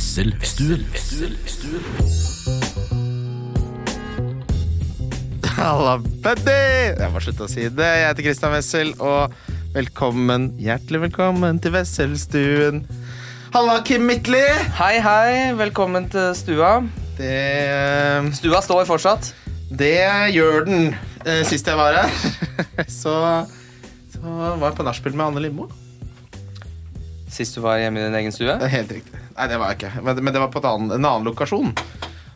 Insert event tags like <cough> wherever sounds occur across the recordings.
Wesselstuen. Halla, buddy! Jeg må slutte å si det. Jeg heter Christian Wessel, og velkommen, hjertelig velkommen til Wesselstuen. Halla, Kim Midtly! Hei, hei. Velkommen til stua. Det, eh, Stua står fortsatt. det gjør den. Eh, Sist jeg var her, <laughs> så, så var jeg på nachspiel med Anne Lindmo. Sist du var hjemme i din egen stue. Er Helt riktig. Nei, det var jeg ikke. Men, men det var på annen, en annen lokasjon.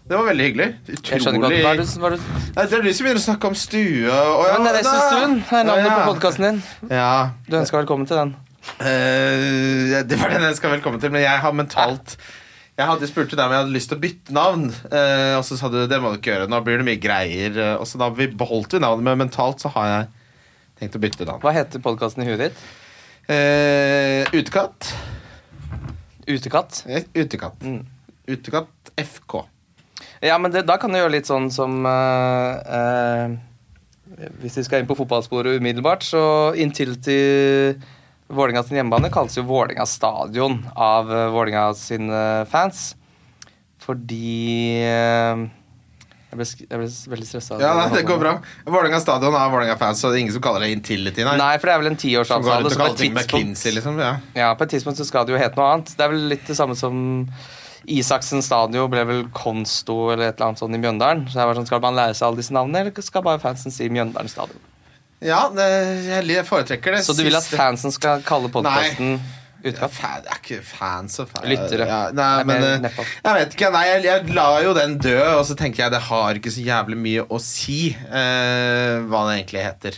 Det var veldig hyggelig. Utrolig Jeg skjønner ikke hva hva du, Nei, Det er du som begynner å snakke om stue og ja, Men det er Wesselstuen. Det er navnet Ja, ja. på podkasten din. Ja. Du ønsker velkommen til den. Uh, det var den jeg ønska velkommen til, men jeg har mentalt Jeg hadde spurt deg om jeg hadde lyst til å bytte navn, eh, og så sa du det må du ikke gjøre. Nå blir det mye greier. Og så da vi beholdt vi navnet, men mentalt så har jeg tenkt å bytte navn. Hva heter podkasten i huet ditt? Eh, utekatt. Utekatt. Eh, Utekatt. Mm. Utekatt FK. Ja, men det, da kan du gjøre litt sånn som eh, eh, Hvis vi skal inn på fotballsporet umiddelbart, så Intility Vålinga sin hjemmebane kalles jo Vålinga stadion av uh, Vålinga sine fans. Fordi eh, jeg, ble, jeg ble veldig stressa. Ja, nei, <laughs> det går bra. Vålerenga stadion er Vålerenga-fans, så det er ingen som kaller det Intility. Nei. Nei, for det er vel en som går tiårsavtale. rundt McKinsey, liksom. Ja. Ja, på et tidspunkt så skal det jo hete noe annet. Det er vel litt det samme som Isaksen stadion ble vel Konsto eller et eller annet sånt i Mjøndalen. Så jeg var sånn, Skal man lære seg alle disse navnene, eller skal bare fansen si Mjøndalen stadion? Ja, det, jeg foretrekker det Så du vil at fansen skal kalle podkasten Ja, fan, er ikke fans og fans Lyttere. Ja, nei, men, eh, jeg vet ikke. Nei, jeg, jeg la jo den dø, og så tenker jeg det har ikke så jævlig mye å si uh, hva den egentlig heter.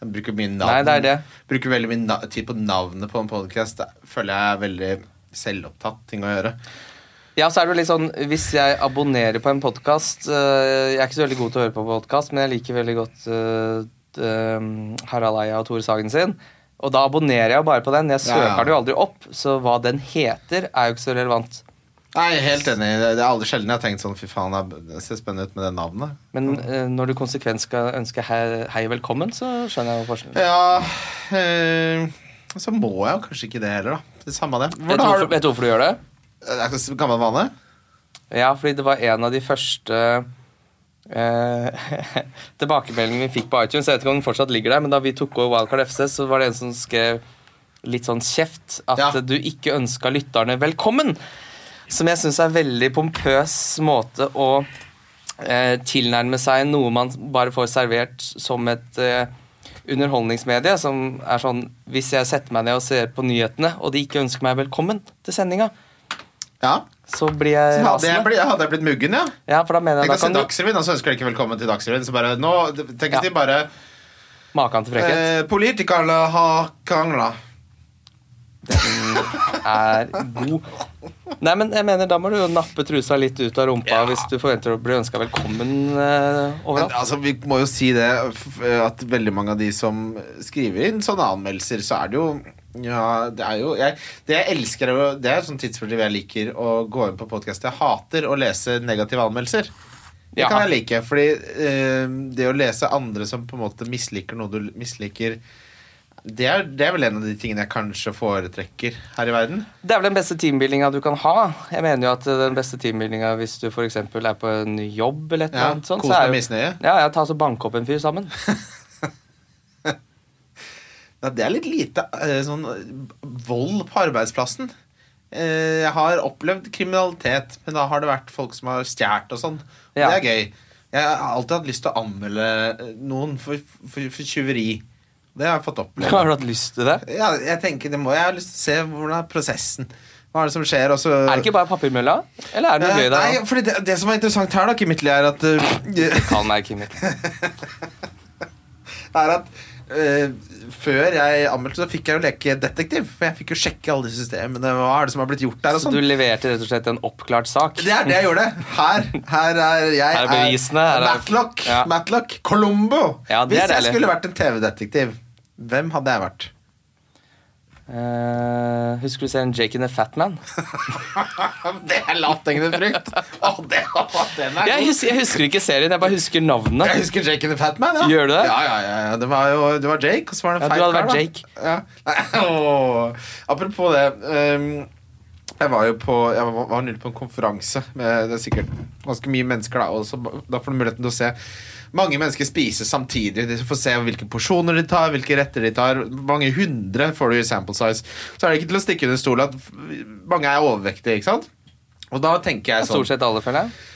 Jeg bruker mye navn. Nei, det er det. Bruker veldig mye tid på navnet på en podkast. føler jeg er veldig selvopptatt ting å gjøre. Ja, så er det litt sånn Hvis jeg abonnerer på en podkast Jeg er ikke så veldig god til å høre på podkast, men jeg liker veldig godt uh, Harald Eia og Tore Sagen sin. Og da abonnerer jeg bare på den. Jeg søker ja. den jo aldri opp, så hva den heter, er jo ikke så relevant. Nei, helt enig. Det er aldri sjelden jeg har tenkt sånn Fy faen, det ser spennende ut med det navnet. Men eh, når du konsekvent skal ønske hei, hei velkommen, så skjønner jeg jo forskjellen. Ja eh, Så må jeg jo kanskje ikke det heller, da. Det samme det. Vet du hvorfor, du vet du hvorfor du gjør det? Så gammel vane? Ja, fordi det var en av de første eh, <laughs> tilbakemeldingen vi fikk på iTunes. Jeg vet ikke om den fortsatt ligger der, men da vi tok over Wildcard FC, så var det en som skrev litt sånn kjeft at Ja. du ikke ønska lytterne velkommen. Som jeg syns er veldig pompøs måte å eh, tilnærme seg noe man bare får servert som et eh, underholdningsmedie. Som er sånn Hvis jeg setter meg ned og ser på nyhetene, og de ikke ønsker meg velkommen til sendinga, Ja. Så blir jeg Så hadde jeg, rasende. blitt, hadde jeg blitt muggen, ja. Ja, for da mener jeg Tenk da kan du Dagsrevyen, og så ønsker de ikke velkommen til Dagsrevyen. Så bare, nå, tenk hvis Ja. de bare Maken til frekkhet eh, Politikerne har krangla. er god. Nei, men jeg mener Da må du jo nappe trusa litt ut av rumpa Ja. hvis du forventer å bli ønska velkommen eh, Men overalt. altså, vi må jo si det at veldig mange av de som skriver inn sånne anmeldelser, så er det jo ja, det er jo jeg, Det jeg elsker er jo- Det er et sånt tidsfordriv jeg liker å gå inn på podkast. Jeg hater å lese negative anmeldelser. Det Ja. kan jeg like, fordi eh, det å lese andre som på en måte misliker noe du misliker det er, det er vel en av de tingene jeg kanskje foretrekker her i verden. Det er vel den beste teambuildinga du kan ha. Jeg mener jo at den beste teambuildinga hvis du f.eks. er på en jobb eller et eller Ja, annet sånt, Kos så med jo misnøye. ja, ja, ta så banke opp en fyr sammen. <laughs> Ja, det er litt lite eh, sånn vold på arbeidsplassen. Eh, Jeg har opplevd kriminalitet, men da har det vært folk som har stjålet og sånn. Og Ja. Det er gøy. Jeg har alltid hatt lyst til å anmelde eh, noen for, for, for tyveri. Det har jeg fått oppleve. <laughs> Har du hatt lyst til det? Ja, jeg tenker det må Jeg har lyst til å se hvordan er prosessen. Hva er det som skjer? Også... Er det ikke bare papirmølla? Eller er det noe gøy der? Nei, fordi det, det som er interessant her, da, Kim Midtly, er at uh, Kall meg Kimmy. er at eh, før jeg anmeldte, så fikk jeg jo leke detektiv. For jeg fikk jo sjekke alle disse systemene. Hva er det som har blitt gjort der? Så sånn du leverte rett og slett en oppklart sak? Det er det jeg gjorde. Her, her er jeg Her er bevisene, her er- Matlock. Ja. Matlock. Colombo. Ja, Hvis jeg deilig. skulle vært en TV-detektiv, hvem hadde jeg vært? Eh, husker du serien Jake and the Fat Man? <laughs> det er lavthengende frukt! Oh, det, oh, den er Jeg husker, jeg husker ikke serien, jeg bare husker navnet. Jeg husker Jake and the Fat Man. Ja. Gjør du det? Ja, ja, ja, ja. Det var jo det var Jake, og så var det en Ja, feit kar. Ja. <laughs> Oh. Apropos det. Um, Jeg var jo på Jeg var, var nylig på en konferanse med Det er sikkert ganske mye mennesker da. Og så, da får du muligheten til å se mange mennesker spise samtidig. De får se hvilke porsjoner de tar, hvilke retter de tar. Mange hundre får du i sample size. Så er det ikke til å stikke under stol at mange er overvektige, ikke sant? Og da tenker jeg sånn Stort sett alle, føler jeg.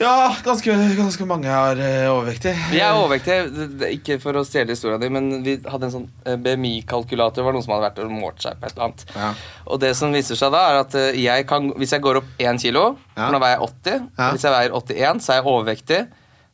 Ja, ganske, ganske mange er eh, overvektige. Vi er overvektige, ikke for å stjele historien di, men vi hadde en sånn eh, BMI-kalkulator. var noen som hadde vært og målt seg på et eller annet. Ja. Og det som viser seg da, er at eh, jeg kan, hvis jeg går opp 1 kilo, Ja. for nå veier jeg 80, Ja. hvis jeg veier 81, så er jeg overvektig,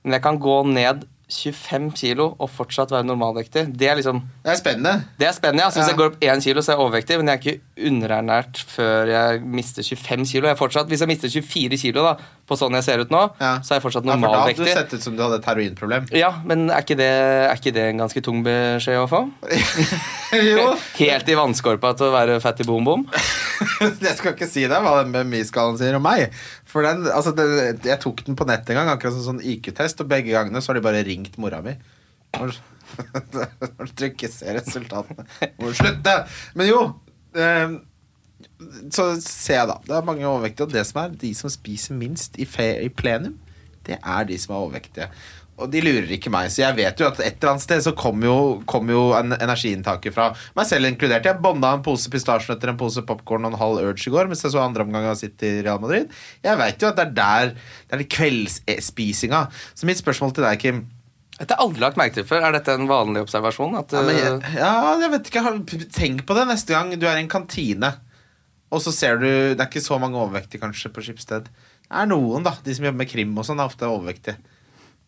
men jeg kan gå ned 25 kilo og fortsatt være normalvektig. Det er liksom Det er spennende. det er spennende. ja. Så hvis Ja. jeg går opp 1 kilo, så er jeg overvektig, men jeg er ikke underernært før jeg mister 25 kilo. Jeg fortsatt, hvis jeg mister 24 kilo da, på sånn jeg ser ut nå, Ja. så er jeg fortsatt Ja, for da hadde du normalvektig. sett ut som du hadde et heroinproblem. Ja, men er ikke, det, er ikke det en ganske tung beskjed å få? <laughs> jo. <laughs> Helt i vannskorpa til å være fatty boom boom? <laughs> Jeg skal ikke si deg hva den BMI-skalaen sier om meg. For den, altså den, Jeg tok den på nettet en gang, akkurat som sånn IQ-test, og begge gangene så har de bare ringt mora mi. Når du ikke ser resultatene. Slutt det! Men jo eh, Så ser jeg, da. Det er mange overvektige, og det som er de som spiser minst i, i plenum, det er de som er overvektige. Og de lurer ikke meg, så jeg vet jo at et eller annet sted så kommer jo, kom jo en energiinntaket fra meg selv inkludert. Jeg bånda en pose pistasjenøtter, en pose popkorn og en halv Urge i går mens jeg så andre omgang av City Real Madrid. Jeg vet jo at det er der Det er kveldsspisinga. Så mitt spørsmål til deg, Kim Dette har aldri lagt merke til før. Er dette en vanlig observasjon? At, ja, jeg- ja, jeg vet ikke. Tenk på det neste gang du er i en kantine, og så ser du Det er ikke så mange overvektige kanskje på Skipsted. Det er noen, da. De som jobber med krim og sånn, er ofte overvektige.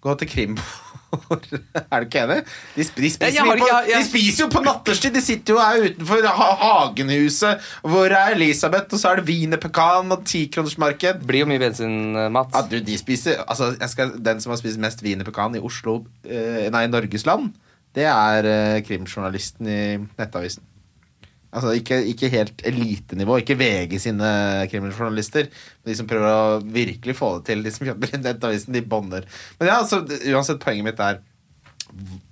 Gå til krimbord. <laughs> <laughs> er du ikke enig? De, de, spiser ja, har på, jeg- jeg- de spiser jo på natterstid! De sitter jo her utenfor ha Hagenhuset. Hvor er Elisabeth? Og så er det wienerpekan og tikronersmarked. blir jo mye bensinmat. Ja, du, de spiser altså, skal, Den som har spist mest wienerpekan i Oslo eh, Nei, Norges land, det er eh, krimjournalisten i Nettavisen. Altså ikke, ikke helt elitenivå, ikke VG sine kriminaljournalister. Men de som prøver å virkelig få det til, de som jobber i Nettavisen, de bånder. Men ja, altså, uansett, poenget mitt er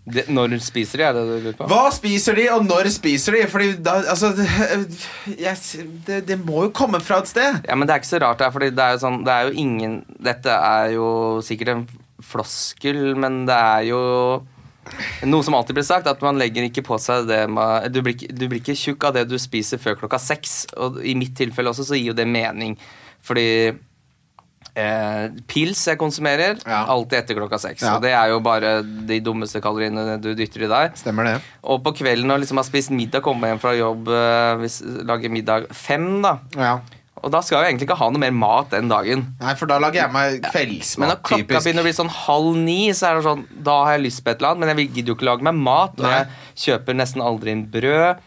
Det, når spiser de, er det du lurer på? Hva spiser de, og når spiser de? Fordi da, altså det, det, det må jo komme fra et sted. Ja, men det er ikke så rart, det er, fordi det er jo sånn Det er jo ingen Dette er jo sikkert en floskel, men det er jo noe som alltid blir sagt, at man legger ikke på seg det man, du, blir, du blir ikke tjukk av det du spiser før klokka seks. Og i mitt tilfelle også så gir jo det mening. Fordi eh, pils jeg konsumerer, Ja. alltid etter klokka seks. Ja. Og det er jo bare de dummeste kaloriene du dytter i deg. Stemmer det. Og på kvelden når liksom har spist middag, kommer hjem fra jobb, eh, hvis, lager middag fem, da. Ja. Og da skal jeg egentlig ikke ha noe mer mat den dagen. Nei, for da lager jeg meg Men kveldsmat. når klokka begynner å bli sånn halv ni, så er det sånn, da har jeg lyst på et eller annet, men jeg gidder jo ikke lage meg mat, og Nei. jeg kjøper nesten aldri inn brød.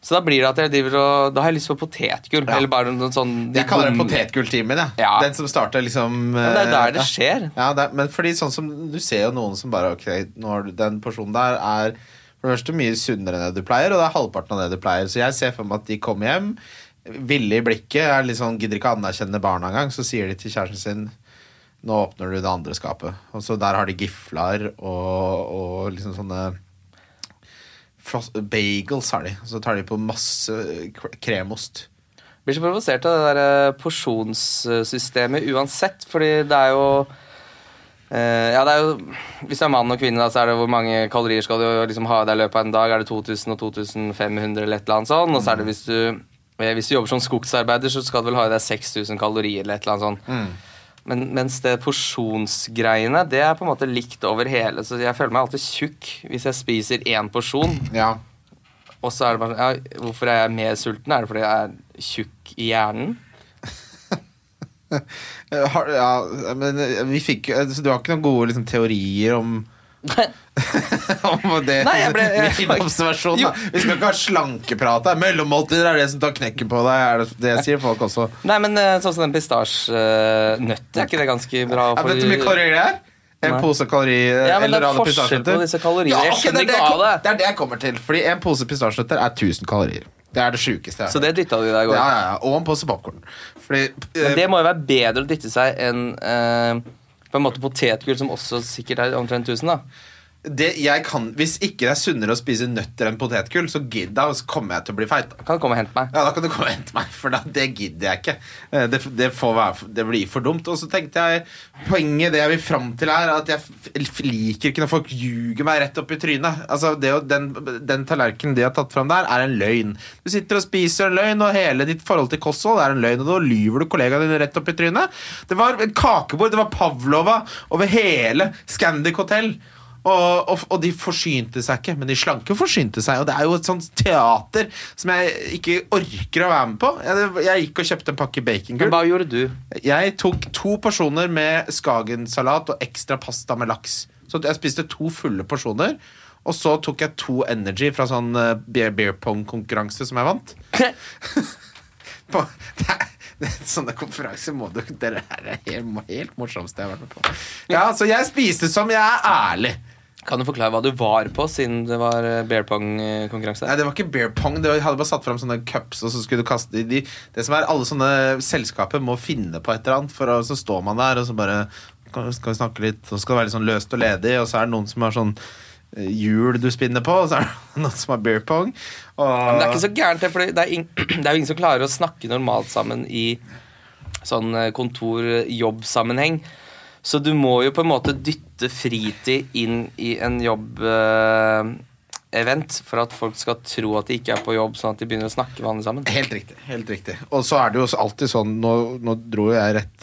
Så da blir det at jeg driver og Da har jeg lyst på potetgull. Ja. Eller bare noen sånn Jeg kaller det potetgulltimen. Ja. Ja. Den som starter liksom Ja, det er der det eh, skjer. Ja, det er, men fordi sånn som Du ser jo noen som bare Ok, når den porsjonen der er for det første mye sunnere enn det du pleier, og det er halvparten av det du pleier. Så jeg ser for meg at de kommer hjem, ville i blikket, er litt sånn, gidder ikke anerkjenne barna engang, så sier de til kjæresten sin nå åpner du det andre skapet. Og så der har de gifler og, og liksom sånne Bagels har de. Så tar de på masse kre- kremost. Blir så provosert av det der eh, porsjonssystemet uansett, fordi det er jo Uh, ja, det er jo Hvis du er mann og kvinne, da, så er det hvor mange kalorier skal du liksom ha i deg i løpet av en dag? Er det 2000 og 2500 eller et eller annet sånn? Og så er det hvis du, hvis du jobber som skogsarbeider, så skal du vel ha i deg 6000 kalorier eller et eller annet sånt. Men, mens det porsjonsgreiene, det er på en måte likt over hele. Så jeg føler meg alltid tjukk hvis jeg spiser én porsjon. Ja. Og så er det bare sånn ja, Hvorfor er jeg mer sulten? Er det fordi jeg er tjukk i hjernen? <laughs> Ja, men vi fikk Så du har ikke noen gode liksom, teorier om <laughs> det Nei, jeg ble- jeg- Min observasjon, da. Vi skal ikke ha slankeprat her. Mellommåltider er det som tar knekken på deg. Er det, det sier folk også. Nei, men eh, sånn som den pistasjenøtt, er ikke det ganske bra? Ja, vet du hvor mye kalorier det er? En Nei. pose kalorier Ja, men det eller er forskjell på disse kaloriene. Jeg ok, det, er det, jeg det. det er det jeg kommer til. Fordi en pose pistasjenøtter er 1000 kalorier. Det er det sjukeste Så det dytta du i deg i går. ja, ja, ja. Og en pose popkorn. Fordi Men eh, det må jo være bedre å dytte seg enn eh, på en måte potetgull, som også sikkert er omtrent 1000, da. Det, jeg kan, Hvis ikke det er sunnere å spise nøtter enn potetgull, så gidder jeg, så kommer jeg til å bli feit. Kan du komme og hente meg? Ja, Da kan du komme og hente meg, for da, det gidder jeg ikke. Eh, Det, det, får være, det blir for dumt. Og så tenkte jeg Poenget det jeg vil fram til, er at jeg liker ikke når folk ljuger meg rett opp i trynet. Altså, det, den, den tallerkenen de har tatt fram der, er en løgn. Du sitter og spiser en løgn, og hele ditt forhold til kosthold er en løgn. Og da lyver du kollegaene dine rett opp i trynet. Det var kakebord, det var Pavlova over hele Scandic Hotel. Og, og, og de forsynte seg ikke, men de slanke forsynte seg. Og det er jo et sånt teater som jeg ikke orker å være med på. Jeg, jeg gikk og kjøpte en pakke bacongull. hva gjorde du? Jeg tok to porsjoner med skagensalat og ekstra pasta med laks. Så jeg spiste to fulle porsjoner. Og så tok jeg to Energy fra sånn eh, beer, beer pong-konkurranse som jeg vant. <laughs> <laughs> på, det er, sånne konferanser må du Dere er det helt, helt morsomste jeg har vært med på. Ja, så jeg spiste som jeg er ærlig. Kan du forklare hva du var på, siden det var eh, bear pong-konkurranse? Nei, det var ikke bear pong. Det var, jeg hadde bare satt fram sånne cups, og så skulle du kaste de, de, Det som er Alle sånne selskaper må finne på et eller annet, for å, så står man der, og så bare skal vi snakke litt, og så skal det være litt sånn løst og ledig, og så er det noen som har sånn eh, hjul du spinner på, og så er det <laughs> noen som har beer pong. Og, Men det er ikke så gærent, det, for det er, <clears throat> det er jo ingen som klarer å snakke normalt sammen i sånn eh, kontor-jobbsammenheng. Så du må jo på en måte dytte fritid inn i en jobb-event for at folk skal tro at de ikke er på jobb, sånn at de begynner å snakke vanlig sammen. Helt riktig. helt riktig Og så er det jo alltid sånn Nå, nå dro jeg rett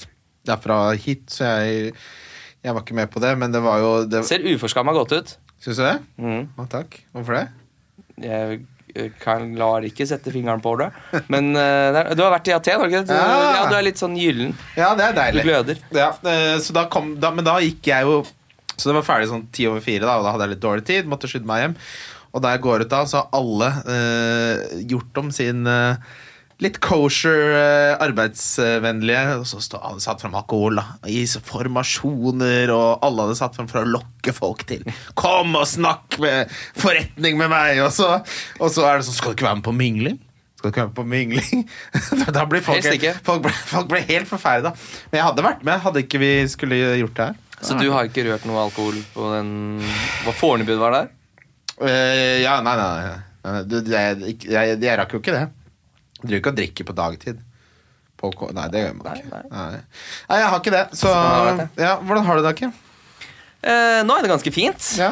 derfra hit, så jeg, jeg var ikke med på det, men det var jo det, Ser uforskamma godt ut. Syns du det? Mm. Å, takk. Hvorfor det? Jeg kan, lar ikke sette fingeren på det. Men uh, du har vært i Aten, har du ikke? Ja. ja, du er litt sånn gyllen. Ja, det er Du gløder. Ja, eh, så da kom, da, men da gikk jeg jo Så det var ferdig sånn ti over fire, da, og da hadde jeg litt dårlig tid. Måtte skynde meg hjem. Og da jeg går ut da, så har alle uh, gjort om sin eh, litt kosher, eh, arbeidsvennlige Og så stod alle satt fram alkohol da, i formasjoner, og alle hadde satt fram for å lokke folk til. Kom og snakk med forretning med meg! Og så, og så er det sånn Skal du ikke være med på mingling? Skal du ikke være med på mingling? <laughs> da, blir folk, folk, ble, folk ble helt forferda. Men jeg hadde vært med, hadde ikke vi skulle gjort det her. Så du har ikke rørt noe alkohol på den Hva Fornebu var der? Uh, ja, nei, nei. nei. nei. Du, jeg, jeg, jeg, jeg rakk jo ikke det. Jeg driver ikke og drikker på dagtid. På, nei, det gjør man ikke. nei. Nei. nei, jeg har ikke det. Så ja, Hvordan har du det, Akke? Eh, nå er det ganske fint. Ja.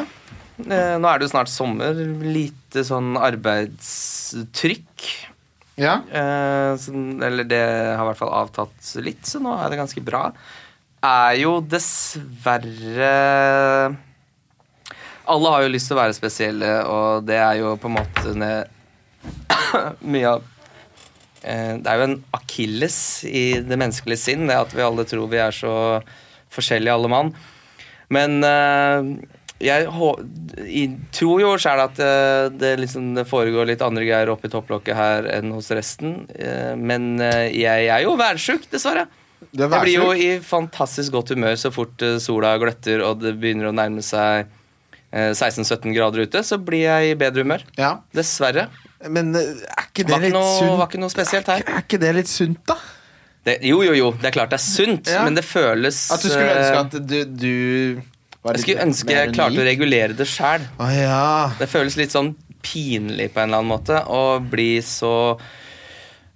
Eh, nå er det jo snart sommer. Lite sånn arbeidstrykk. ja. Eh, så, eller det har i hvert fall avtatt litt, så nå er det ganske bra. Er jo dessverre Alle har jo lyst til å være spesielle, og det er jo på en måte <coughs> mye av Det er jo en akilles i det menneskelige sinn, det at vi alle tror vi er så forskjellige, alle mann. Men eh, jeg tror jo sjøl at eh, det, liksom, det foregår litt andre greier oppi topplokket her enn hos resten. Eh, men eh, jeg er jo værsjuk, dessverre. Er Jeg blir jo i fantastisk godt humør så fort eh, sola gløtter og det begynner å nærme seg eh, 16-17 grader ute, så blir jeg i bedre humør. Ja. Dessverre. Men eh, er ikke det litt sunt? var ikke noe spesielt her. Er ikke det litt sunt, da? Det, jo, jo, jo, det er klart det er sunt, Ja. men det føles At du skulle eh, ønske at du, du var Jeg skulle ønske jeg klarte å regulere det sjæl. Ja. Det føles litt sånn pinlig på en eller annen måte å bli så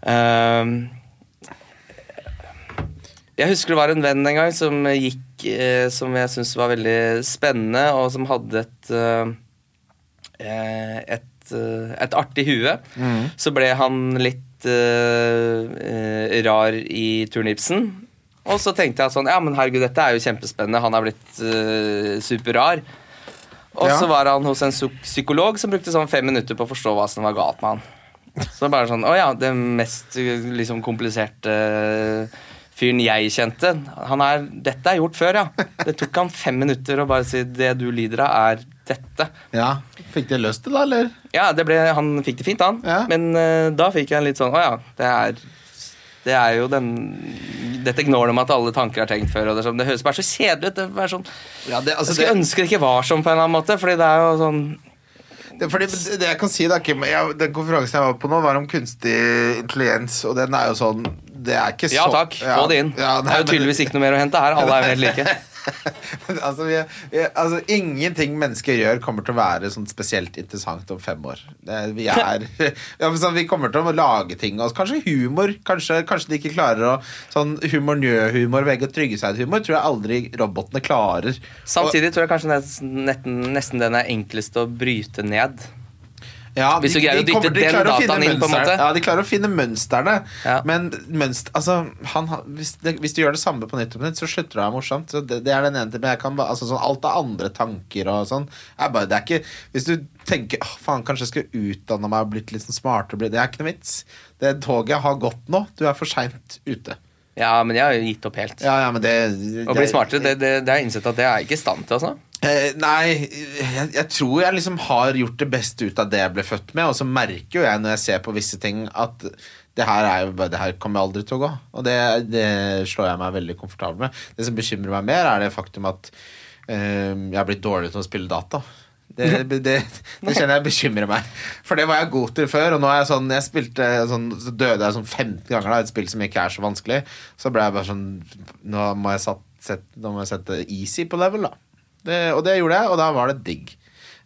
ehm, Jeg husker det var en venn en gang som gikk eh, Som jeg syntes var veldig spennende, og som hadde et eh, eh, et, eh, et artig hue. Mm. Så ble han litt eh, rar i turnipsen. Og så tenkte jeg sånn Ja, men herregud, dette er jo kjempespennende. Han er blitt uh, superrar. Og Ja. så var han hos en psykolog som brukte sånn fem minutter på å forstå hva som var galt med han. Så bare sånn Å ja, det mest liksom kompliserte fyren jeg kjente. Han er Dette er gjort før, ja. Det tok han fem minutter å bare si det du lider av, er dette. ja. Fikk de løst det, da, eller? Ja, det ble, han fikk det fint, han. Ja. Men uh, da fikk jeg litt sånn Å ja, det er det er jo den Dette gnålet om at alle tanker er tenkt før. Og det, sånn, det høres bare så kjedelig ut. Det sånn, Ja, det, altså, jeg skulle ønske det ikke var sånn på en eller annen måte. Fordi det er jo sånn fordi det jeg kan si da, Kim, jeg, Den konferansen jeg var på nå, var om kunstig intelligens, og den er jo sånn Det er ikke så, Ja takk, få det inn. Ja, det er jo tydeligvis ikke noe mer å hente her. Alle er jo helt like. <laughs> <laughs> altså, vi, vi, altså, ingenting mennesker gjør, kommer til å være sånn spesielt interessant om fem år. Det, vi er <laughs> ja, sånn, Vi kommer til å lage ting. Og kanskje humor. Kanskje, kanskje de ikke klarer å Sånn humor, njø-humor, vegg og trygge seg-humor tror jeg aldri robotene klarer. Samtidig tror jeg kanskje nesten, nesten den er enklest å bryte ned. Ja, Hvis du greier å dytte de den dataen inn, på en måte. Ja, de klarer å finne mønstrene. Ja. Men mønster, altså, han, hvis, det, hvis du gjør det samme på nytt og på nytt, så slutter det å være morsomt. Så det, det er den ene men jeg kan altså, sånn, Alt av andre tanker og sånn er bare, det er ikke, Hvis du tenker åh, faen, kanskje jeg skulle utdanne meg og blitt litt sånn smartere, det er ikke noe vits. Det toget har gått nå. Du er for seint ute. Ja, men jeg har jo gitt opp helt. Ja, ja, men det, Å bli smartere, det har jeg innsett at det er jeg ikke i stand til. altså. Eh, nei, jeg, jeg tror jeg liksom har gjort det beste ut av det jeg ble født med, og så merker jo jeg når jeg ser på visse ting, at det her, er jo, det her kommer aldri til å gå. Og det, det slår jeg meg veldig komfortabel med. Det som bekymrer meg mer, er det faktum at eh, jeg har blitt dårlig til å spille data. Det, det, det, kjenner jeg bekymrer meg. For det var jeg god til før. Og nå er jeg sånn Jeg spilte sånn, Så døde jeg sånn 15 ganger, da. Et spill som ikke er så vanskelig. Så ble jeg bare sånn Nå må jeg, sette, sett, nå må jeg sette easy på level, da. Det, og det gjorde jeg, og da var det digg.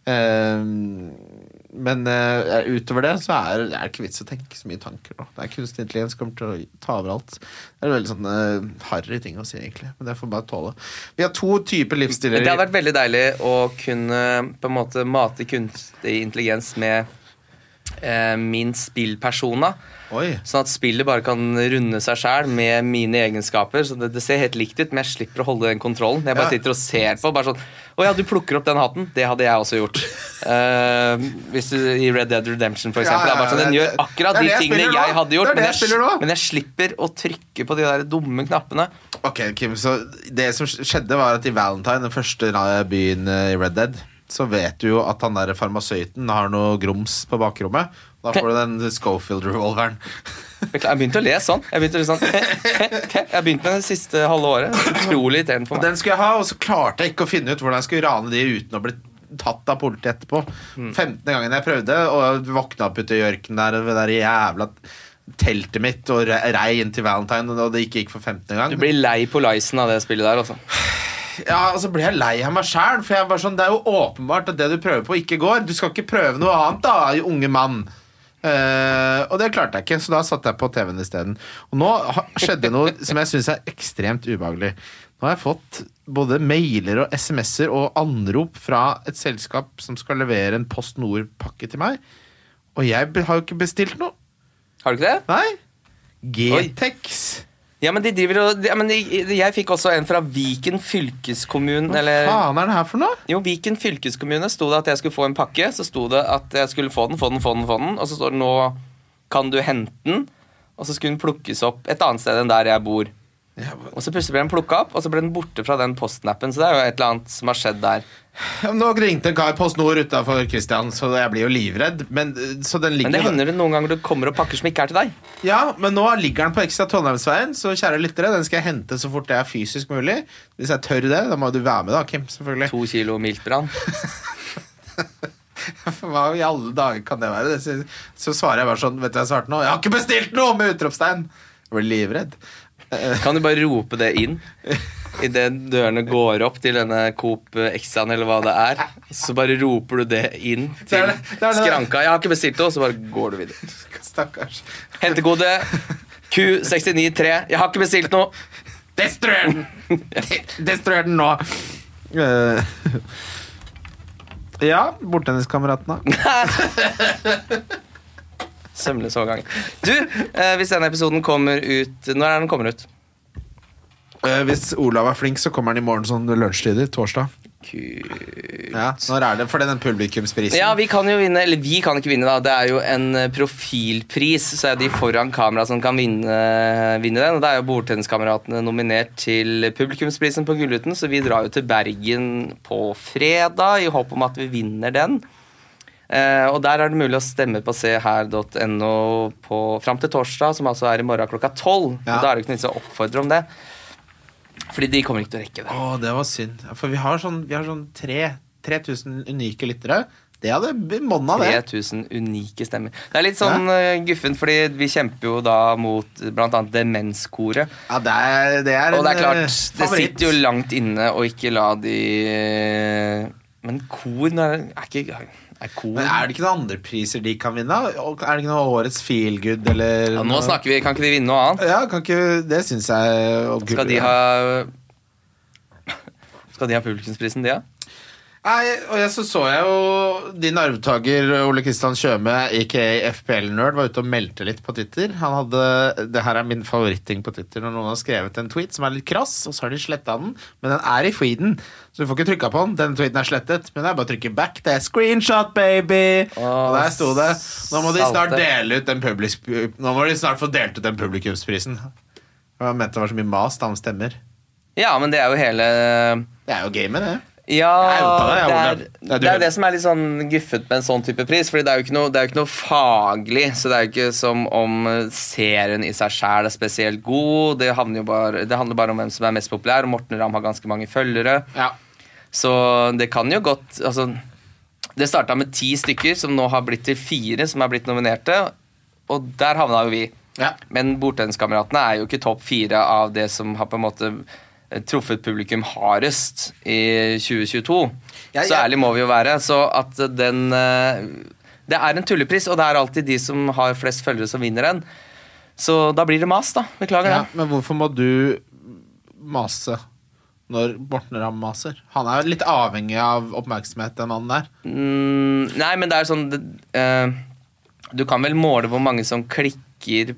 Uh, men uh, utover det så er det er ikke vits å tenke så mye tanker. Da. Det er Kunstig intelligens kommer til å ta over alt. Det er veldig sånn uh, harry ting å si, egentlig. Men det får bare tåle. Vi har to typer livsstiler. Det har vært veldig deilig å kunne på en måte mate kunstig intelligens med eh, min spillpersona. Oi. Sånn at spillet bare kan runde seg sjæl med mine egenskaper. Så det, det ser helt likt ut, men jeg slipper å holde den kontrollen. Jeg bare Ja. sitter og ser på. Bare sånn Å ja, du plukker opp den hatten. Det hadde jeg også gjort. Uh, hvis du I Red Dead Redemption, for Ja, eksempel. ja, det er sånn, Den gjør akkurat det de jeg tingene spiller jeg hadde gjort. Det det jeg men, jeg men jeg slipper å trykke på de der dumme knappene. Ok, Kim, så Det som skjedde, var at i Valentine, den første byen eh, i Red Dead, så vet du jo at han der farmasøyten har noe grums på bakrommet. Da får du den Schofield-revolveren. Jeg begynte å le sånn. Jeg begynte sånn Jeg begynte med det siste halve året. Utrolig irriterende for meg. den skulle jeg ha, og så klarte jeg ikke å finne ut hvordan jeg skulle rane de uten å bli tatt av politiet etterpå. 15. gangen jeg prøvde, og våkna opp ute i ørkenen der det der jævla teltet mitt og rei inn til Valentine, og det ikke gikk for 15. gang. Du blir lei på leisen av det spillet der, altså. Ja, og så ble jeg lei av meg sjæl, for jeg var sånn, det er jo åpenbart at det du prøver på, ikke går. Du skal ikke prøve noe annet, da, unge mann. Uh, og det klarte jeg ikke, så da satte jeg på TV-en isteden. Og nå skjedde noe <laughs> som jeg syns er ekstremt ubehagelig. Nå har jeg fått både mailer og SMS-er og anrop fra et selskap som skal levere en Post Nord-pakke til meg. Og jeg har jo ikke bestilt noe. Har du ikke det? Nei. G-Tex. Ja, men de driver og ja, men de, Jeg fikk også en fra Viken fylkeskommune. Hva Eller faen er det her for noe? Jo, Viken fylkeskommune sto det at jeg skulle få en pakke. Så sto det at jeg skulle få den, få den, få den, få den. Og så står det nå kan du hente den. Og så skulle den plukkes opp et annet sted enn der jeg bor. Og så plutselig ble den plukka opp, og så ble den borte fra den postnappen. Så det er jo et eller annet som har skjedd der. Nå ringte en kar Post Nord utafor Kristian, så jeg blir jo livredd. Men, så den Men det hender det noen ganger du kommer og pakker som ikke er til deg. Ja, men nå ligger den på ekstra Trondheimsveien, så kjære lyttere, den skal jeg hente så fort det er fysisk mulig. Hvis jeg tør det, da må du være med, da, Kim. Selvfølgelig. To kilo miltbrann. <laughs> Hva i alle dager kan det være? Så svarer jeg bare sånn, vet du hva jeg svarte nå? Jeg har ikke bestilt noe! Med utropstegn. Jeg blir livredd. Kan du bare rope det inn idet dørene går opp til denne Coop Exaen, eller hva det er? Så bare roper du det inn til skranka. 'Jeg har ikke bestilt det', og så bare går du videre. Stakkars. Hentekode Q693. 'Jeg har ikke bestilt noe'. Destruer den! <laughs> Destruer den nå! Eh, <laughs> ja, bordtenniskameratene. <laughs> Sømløs overgang. Du, eh, hvis denne episoden kommer ut Når er den kommer ut? Eh, hvis Olav er flink, så kommer han i morgen sånn lunsjtider. Torsdag. Kult. Ja, Når er det for den publikumsprisen? Ja, vi kan jo vinne, eller vi kan ikke vinne, da. Det er jo en eh, profilpris, så er de foran kamera som kan vinne, vinne den. Og da er jo Bordtenniskameratene nominert til publikumsprisen på Gullruten, så vi drar jo til Bergen på fredag i håp om at vi vinner den. Eh, og der er det mulig å stemme på seher.no fram til torsdag, som altså er i morgen klokka tolv. Ja. Da er det ikke noe å oppfordre om det. Fordi de kommer ikke til å rekke det. Å, det var synd. For vi har sånn, vi har sånn tre- 3000 unike lyttere. Det hadde monna, det. 3000 unike stemmer. Det er litt sånn uh, guffent, fordi vi kjemper jo da mot bl.a. Demenskoret. Ja, det er, det er Og det er klart, eh, det sitter jo langt inne å ikke la de eh, kor nå er, ikke er kor Men er det ikke noen andre priser de kan vinne? Er det ikke noe Årets feelgood, eller ja, Nå snakker vi, Kan ikke de vinne noe annet? Ja, kan ikke Det syns jeg Skal de ha Skal de ha publikumsprisen, de, ja? Nei, og jeg, så så jeg jo din arvtaker Ole Kristian Tjøme, aka FPL-nerd, var ute og meldte litt på Twitter. Han hadde, Det her er min favoritting på Twitter når noen har skrevet en tweet som er litt krass, og så har de sletta den, men den er i feeden, så du får ikke trykka på den. Den tweeten er slettet, men det er bare å trykke back. Det er screenshot, baby! og der sto det Nå må de snart dele ut den publis, Nå må de snart få delt ut den publikumsprisen. Jeg mente det var så mye mas da han stemmer. Ja, men det er jo hele Det er jo gamet, det. Ja, det, er, Det er du det som er litt sånn guffet med en sånn type pris. Fordi det er jo ikke noe, det jo ikke noe faglig. Så det er jo ikke som om serien i seg sjæl er spesielt god. Det jo bare, det handler bare om hvem som er mest populær, og Morten Ramm har ganske mange følgere. Ja. Så det kan jo godt Altså, det starta med ti stykker, som nå har blitt til fire som er blitt nominerte. Og der havna jo vi. Ja. Men Bordtenniskameratene er jo ikke topp fire av det som har på en måte truffet publikum hardest i 2022. Ja, Så ærlig må vi jo være. Så at den eh, Det er en tullepris, og det er alltid de som har flest følgere, som vinner den. Så da blir det mas, da. Beklager Ja, det. men hvorfor må du mase når Morten Ramm maser? Han er litt avhengig av oppmerksomhet, den mannen der. Mm, nei, men det er sånn det, uh, Du kan vel måle hvor mange som klikker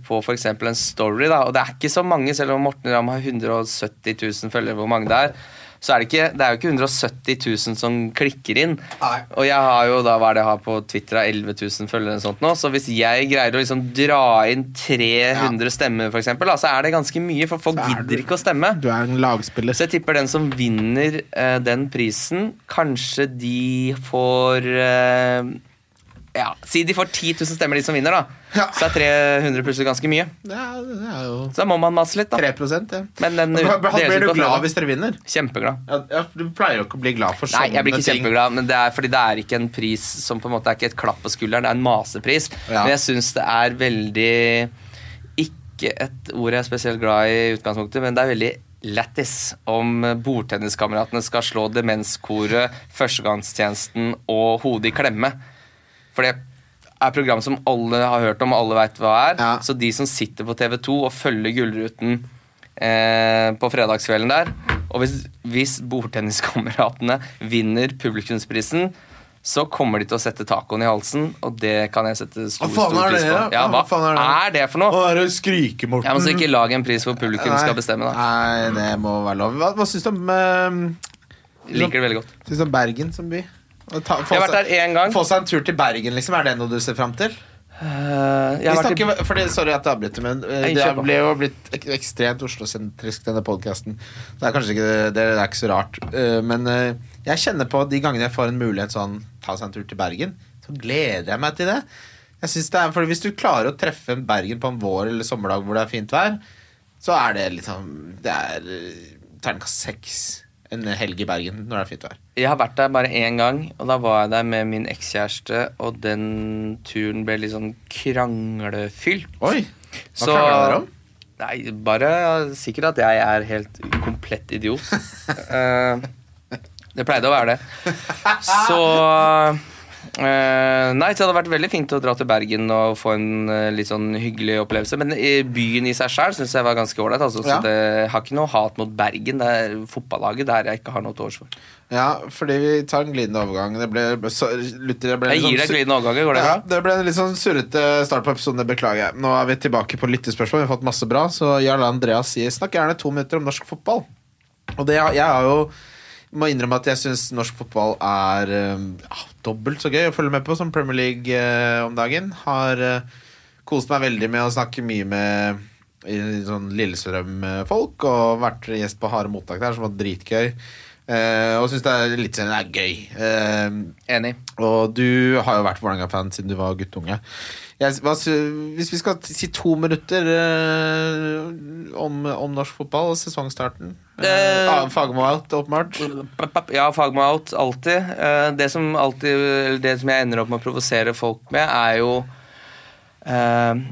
på f.eks. en story, da. Og det er ikke så mange, selv om Morten Ramm har 170 000 følgere, hvor mange det er. Så er det, ikke, det er jo ikke 170 000 som klikker inn. Nei. Og jeg har jo da hva er det jeg har på Twitter, 11 000 følgere, eller sånt nå. så hvis jeg greier å liksom dra inn 300 stemmer, for eksempel, da, så er det ganske mye, for folk er gidder ikke å stemme. Du er en lagspiller. Så jeg tipper den som vinner eh, den prisen, kanskje de får eh, Ja, si de får 10 000 stemmer, de som vinner, da. Ja. Så er 300 plutselig ganske mye. Det er, det er jo Så da må man mase litt, da. 3 ja. Men den Blir du glad hvis dere vinner? Kjempeglad. Ja, ja, du pleier jo ikke å bli glad for sånne ting. Nei, jeg blir ikke ting. kjempeglad, men det er fordi det er ikke en pris som på en måte er ikke et klapp på skulderen, det er en masepris. Ja. Men jeg syns det er veldig Ikke et ord jeg er spesielt glad i i utgangspunktet, men det er veldig lættis om bordtenniskameratene skal slå Demenskoret, Førstegangstjenesten og Hodet i klemme. For det er program som alle har hørt om, og alle veit hva er. Ja. Så de som sitter på TV2 og følger Gullruten eh, på fredagskvelden der Og hvis, hvis bordtenniskameratene vinner publikumsprisen, så kommer de til å sette tacoen i halsen, og det kan jeg sette stor, Hva stor pris på. Ja, hva hva er det? er det for noe? Å, er det skrike, Morten? Ja, men så Ikke lag en pris hvor publikum Nei. skal bestemme. da Nei, det må være lov. Hva, hva syns du om uh, Liker det veldig godt. Syns du om Bergen som by? Ta- Jeg har vært der én gang. Få seg en tur til Bergen, liksom. Er det noe du ser fram til? Uh, jeg vært i fordi, sorry at jeg avbryter, men eh, Nei, det ble jo blitt ek ekstremt Oslo-sentrisk, denne podkasten. Det er kanskje ikke det, det er ikke så rart. Uh, Men uh, jeg kjenner på de gangene jeg får en mulighet sånn ta seg en tur til Bergen, så gleder jeg meg til det. Jeg synes det er, for Hvis du klarer å treffe en Bergen på en vår- eller sommerdag hvor det er fint vær, så er det liksom Det er eh, terningkast seks en helg i Bergen når det er fint vær. Jeg har vært der bare én gang, og da var jeg der med min ekskjæreste, og den turen ble litt sånn kranglefylt. Oi! Hva Så- krangla dere om? Nei, bare sikkert at jeg er helt komplett idiot. uh, <laughs> det pleide å være det. Så eh, Nei, det hadde vært veldig fint å dra til Bergen og få en uh, litt sånn hyggelig opplevelse. Men i byen i seg sjøl syns jeg var ganske ålreit. Altså, Ja. Så det jeg har ikke noe hat mot Bergen. Det er fotballaget der jeg ikke har noe til overs for. Ja, fordi vi tar en glidende overgang. Det ble, så, Luther, det ble Jeg litt gir sånn deg glidende overganger. Går det Ja, det ble en litt sånn surrete start på episoden, det beklager jeg. Nå er vi tilbake på lyttespørsmål, vi har fått masse bra. Så Jarl Andreas sier snakk gjerne to minutter om norsk fotball. Og det, jeg har jo må innrømme at jeg syns norsk fotball er eh, ja, dobbelt så gøy å følge med på som Premier League eh, om dagen. Har eh, kost meg veldig med å snakke mye med sånn Lillestrøm-folk, og vært gjest på Harde mottak der, som var dritgøy. Eh, og syns det er litt sånn, det er gøy. Eh, Enig. og du har jo vært Vålerenga-fan siden du var guttunge. Jeg, Hvis vi skal si to minutter eh, om, om norsk fotball og sesongstarten Eh, ah, Fagermo out, åpenbart. Ja, Fagmo out, alltid. Eh, Det som alltid eller Det som jeg ender opp med å provosere folk med, er jo eh,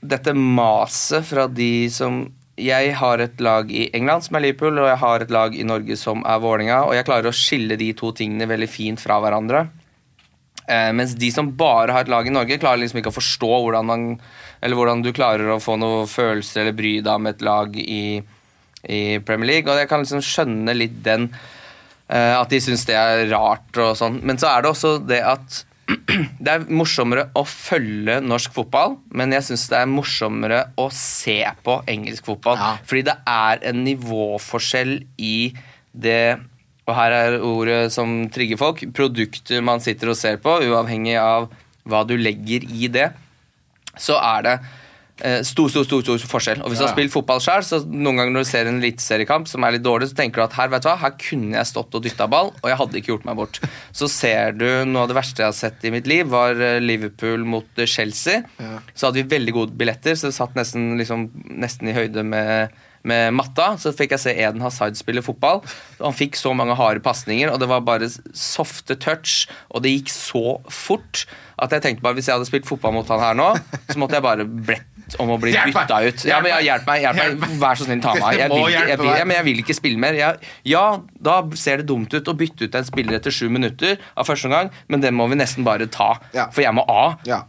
dette maset fra de som Jeg har et lag i England som er Liverpool, og jeg har et lag i Norge som er Vålerenga, og jeg klarer å skille de to tingene veldig fint fra hverandre. Eh, mens de som bare har et lag i Norge, klarer liksom ikke å forstå hvordan, man, eller hvordan du klarer å få noen følelser eller bry deg om et lag i, i Premier League. Og jeg kan liksom skjønne litt den eh, At de syns det er rart og sånn. Men så er det også det at <clears throat> det er morsommere å følge norsk fotball, men jeg syns det er morsommere å se på engelsk fotball. Ja. Fordi det er en nivåforskjell i det og her er ordet som trigger folk. Produkter man sitter og ser på, uavhengig av hva du legger i det, så er det eh, stor, stor, stor, stor forskjell. Og hvis du har spilt fotball sjøl, så noen ganger når du ser en eliteseriekamp som er litt dårlig, så tenker du at her vet du hva, her kunne jeg stått og dytta ball, og jeg hadde ikke gjort meg bort. Så ser du noe av det verste jeg har sett i mitt liv, var eh, Liverpool mot eh, Chelsea. Ja. Så hadde vi veldig gode billetter, så det satt nesten, liksom, nesten i høyde med, med matta. Så fikk jeg se Eden Hazard spille fotball. Han fikk så mange harde pasninger, og det var bare softe touch, og det gikk så fort at jeg tenkte bare hvis jeg hadde spilt fotball mot han her nå, så måtte jeg bare bedt om å bli bytta ut. Ja, men ja, Hjelp meg, hjelp meg, vær så snill, ta meg. <laughs> Jeg vil, jeg, vil, meg. jeg vil ikke spille mer. Jeg, ja, da ser det dumt ut å bytte ut en spiller etter sju minutter av første omgang, men det må vi nesten bare ta, for jeg må av. Ja.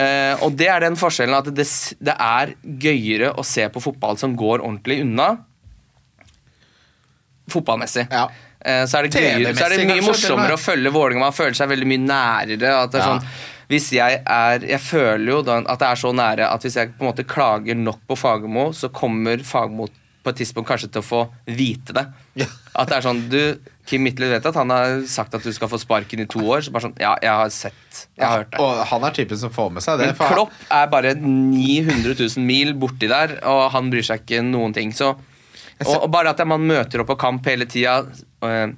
Eh, og det er den forskjellen at det, det er gøyere å se på fotball som går ordentlig unna. Fotballmessig. Ja. Eh, så er det, gøyere, så er det mye kanskje, morsommere å følge Vålerenga. Man føler seg veldig mye nærere. Er Ja. sånn, hvis jeg er Jeg føler jo da at det er så nære at hvis jeg på en måte klager nok på Fagermo, så kommer Fagermo på et tidspunkt kanskje til å få vite det. Ja. At det er sånn Du, Kim Midtly vet at han har sagt at du skal få sparken i to år. Så bare sånn Ja, jeg har sett. Jeg har hørt det. Og han er typen som får med seg det. Men han- Klopp er bare 900 000 mil borti der, og han bryr seg ikke noen ting. Så, og, og bare at man møter opp på kamp hele tida, øh,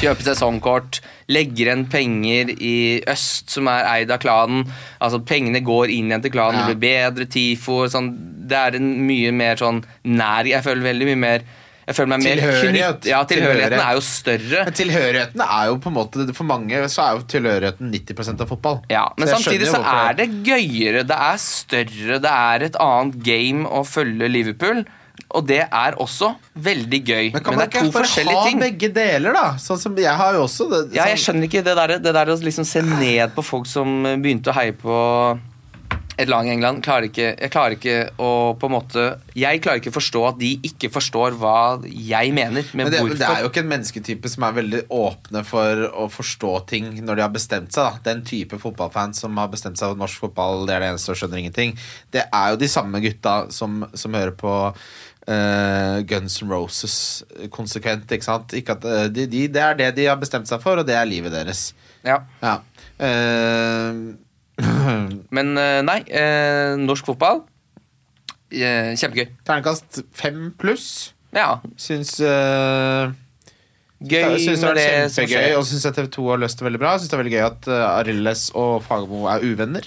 kjøper sesongkort, legger igjen penger i øst som er eid av klanen Altså Pengene går inn igjen til klanen, Ja. det blir bedre TIFO sånn, Det er en mye mer sånn nær Jeg føler veldig mye mer jeg føler meg mer knytt- Ja, tilhørigheten Tilhørighet. er jo større. Men tilhørigheten er jo på en måte For mange så er jo tilhørigheten 90% av fotball. Ja, Men Så samtidig så er det gøyere, det er større, det er et annet game å følge Liverpool. Og det er også veldig gøy. Men kan Men, man det er ikke bare ha ting. begge deler, da? Sånn som jeg har jo også det, Ja, jeg sånn- skjønner ikke det der, det der å liksom se ned på folk som begynte å heie på et lag i England. Klarer ikke, jeg klarer ikke å på en måte Jeg klarer ikke å forstå at de ikke forstår hva jeg mener Men det, det er jo ikke en mennesketype som er veldig åpne for å forstå ting når de har bestemt seg. da Den type fotballfans som har bestemt seg for norsk fotball, det er det eneste og skjønner ingenting. Det er jo de samme gutta som, som hører på Uh, Guns N' Roses konsekvent. ikke sant? Ikke at, eh, de, de, det er det de har bestemt seg for, og det er livet deres. Ja. Ja. Eh, <laughs> Men eh, nei, eh, norsk fotball eh, Kjempegøy. Terningkast fem pluss. Ja. Syns uh, Gøy Jeg synes det er kjempegøy, og syns TV 2 har løst det veldig bra. Jeg synes det er veldig gøy at Arildes og Fagermo er uvenner.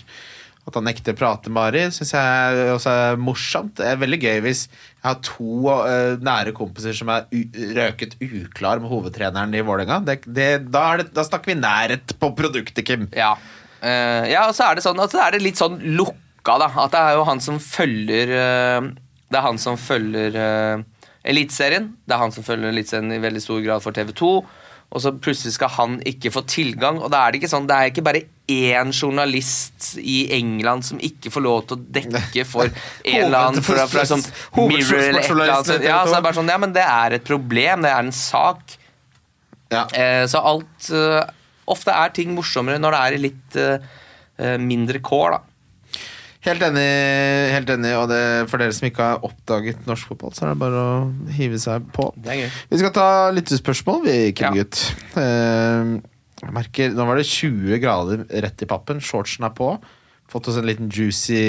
At han nekter å prate med Ari, syns jeg også er morsomt. Det er veldig gøy hvis jeg har to uh, nære kompiser som er røket uklar med hovedtreneren i Vålerenga. Da, da snakker vi nærhet på produktet, Kim. Ja. Eh, ja, og så er det sånn altså, er det litt sånn lukka, da. At det er jo han som følger uh, Det er han som følger uh, Eliteserien. Det er han som følger Eliteserien i veldig stor grad for TV2. Og så plutselig skal han ikke få tilgang. Og da er det ikke sånn Det er ikke bare én journalist i England som ikke får lov til å dekke for en <laughs> eller annen fra, fra sånn Mirror eller et eller annet. Ja, så er det bare sånn Ja, men det er et problem. Det er en sak. Ja. Så alt Ofte er ting morsommere når det er i litt eh, mindre kår, da. Helt enig, helt enig, og det, for dere som ikke har oppdaget norsk fotball, så er det bare å hive seg på. Vi skal ta lyttespørsmål, vi, Kim Ja. Uh, jeg merker, nå var det 20 grader rett i pappen. Shortsen er på. Fått oss en liten juicy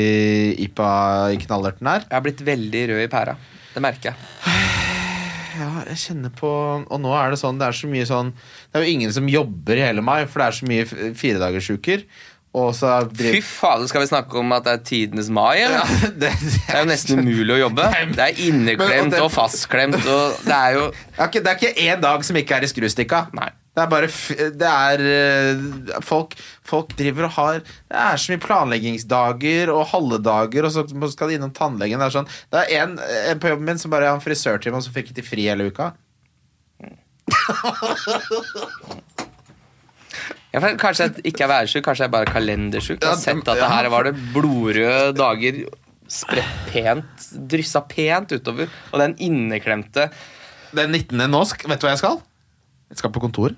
IPA i knallerten her. Jeg har blitt veldig rød i pæra. Det merker jeg. <sighs> Ja, jeg kjenner på Og nå er det sånn, det er så mye sånn Det er jo ingen som jobber i hele mai, for det er så mye firedagersuker. Og så Fy fader, skal vi snakke om at det er tidenes mai? <laughs> ja, det, det, Det er jo nesten umulig å jobbe. Det er inneklemt og fastklemt og Det er jo det er ikke én dag som ikke er i skrustikka. Nei. Det er bare Det er eh, folk, folk driver og har Det er så mye planleggingsdager og halvedager, og så skal de innom tannlegen. Det er sånn Det er en, en på jobben min som bare har en frisørtime, og så fikk de fri hele uka. <laughs> Ja, kanskje jeg ikke er værsjuk, kanskje jeg bare er kalendersjuk. Jeg har sett at det her var det blodrøde dager spredt pent, dryssa pent utover. Og den inneklemte Den 19. nå, vet du hva jeg skal? Jeg skal på kontor.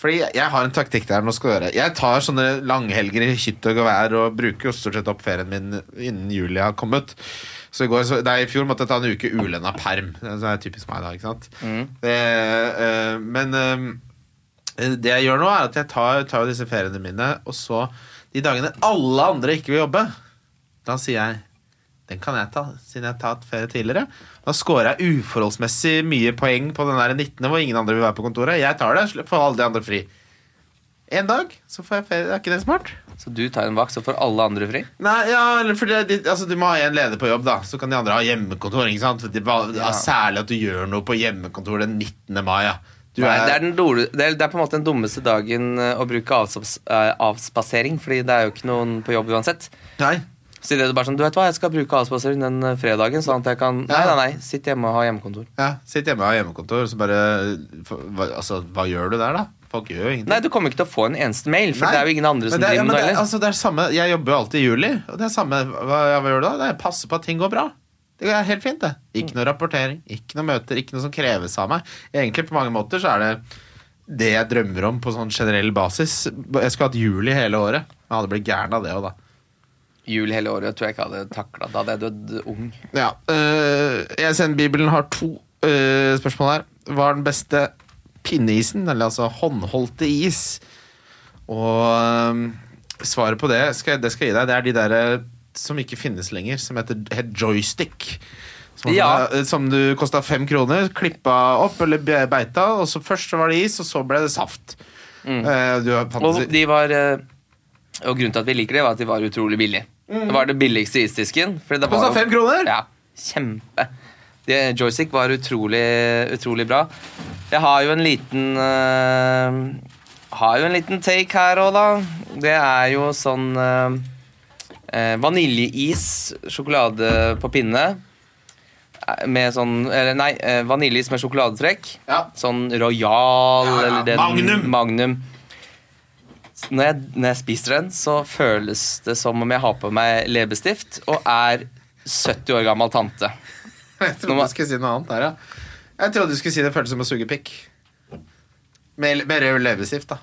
Fordi jeg, har en taktikk der. nå skal du høre Jeg tar sånne langhelger i hytt og gevær og bruker jo stort sett opp ferien min innen juli har kommet. Så i, går, så, nei, I fjor måtte jeg ta en uke ulønna perm. Det er typisk meg da, ikke sant? Det, øh, men øh, det jeg gjør nå, er at jeg tar, tar disse feriene mine, og så de dagene alle andre ikke vil jobbe, da sier jeg den kan jeg ta, siden jeg har tatt ferie tidligere. Da scorer jeg uforholdsmessig mye poeng på den der 19. hvor ingen andre vil være på kontoret. Jeg tar det, får alle de andre fri. En dag, så får jeg ferie. Er ikke det smart? Så du tar en vakt, så får alle andre fri? Nei, ja, for det, altså, Du må ha en leder på jobb, da. Så kan de andre ha hjemmekontor. ikke sant? Det, ja. Særlig at du gjør noe på hjemmekontor den 19. mai. Ja. Du Nei, er, det, er den dårlige, det, er, det er på en måte den dummeste dagen eh, å bruke avspas, eh, avspasering, fordi det er jo ikke noen på jobb uansett. Nei. Så det er bare sånn, du vet hva, jeg skal bruke avspasering den eh, fredagen, sånn at jeg kan Nei, nei, nei, sitt hjemme og ha hjemmekontor. Ja, Sitt hjemme og ha hjemmekontor, så bare hva, Altså, hva gjør du der, da? Folk gjør jo ingenting. Nei, du kommer ikke til å få en eneste mail, for Nei. det er jo ingen andre Men som det er- ja, driver men med det det er- heller. Altså, det er samme, jeg jobber jo alltid i juli, og det er samme Hva, hva gjør du da? Det er passe på at ting går bra. Det er helt fint, det. Ikke noe rapportering, ikke noe møter, ikke noe som kreves av meg. Egentlig på mange måter så er det det jeg drømmer om på sånn generell basis. Jeg skulle hatt juli hele året. Jeg hadde blitt gæren av det òg, da. Jul hele året tror jeg ikke hadde takla. Da hadde jeg dødd ung. Ja, øh, jeg sender Bibelen har to øh, spørsmål her. Hva er den beste pinneisen, eller altså håndholdte is? Og øh, svaret på det skal, det skal jeg gi deg. Det er de der som ikke finnes lenger, som heter, het joystick. Som, Ja. øh, som du kosta fem kroner, klippa opp eller beita, og så først var det is, og så ble det saft. Eh, du Og de var eh, Og grunnen til at vi liker det, var at de var utrolig billige. Det var det billigste isdisken. fordi det Kosta fem kroner? Ja, kjempe. Det, joystick var utrolig, utrolig bra. Jeg har jo en liten uh, Har jo en liten take her òg, da. Det er jo sånn uh, vaniljeis, sjokolade på pinne. Med sånn Eller nei, vaniljeis med sjokoladetrekk. Ja. Sånn Royal Ja, ja, eller den Magnum. Magnum. Når jeg, når jeg spiser den, så føles det som om jeg har på meg leppestift og er 70 år gammel tante. <laughs> Jeg trodde man... du skulle si noe annet der, ja. Jeg trodde du skulle si det føltes som å suge pikk. Med, med rød leppestift, da.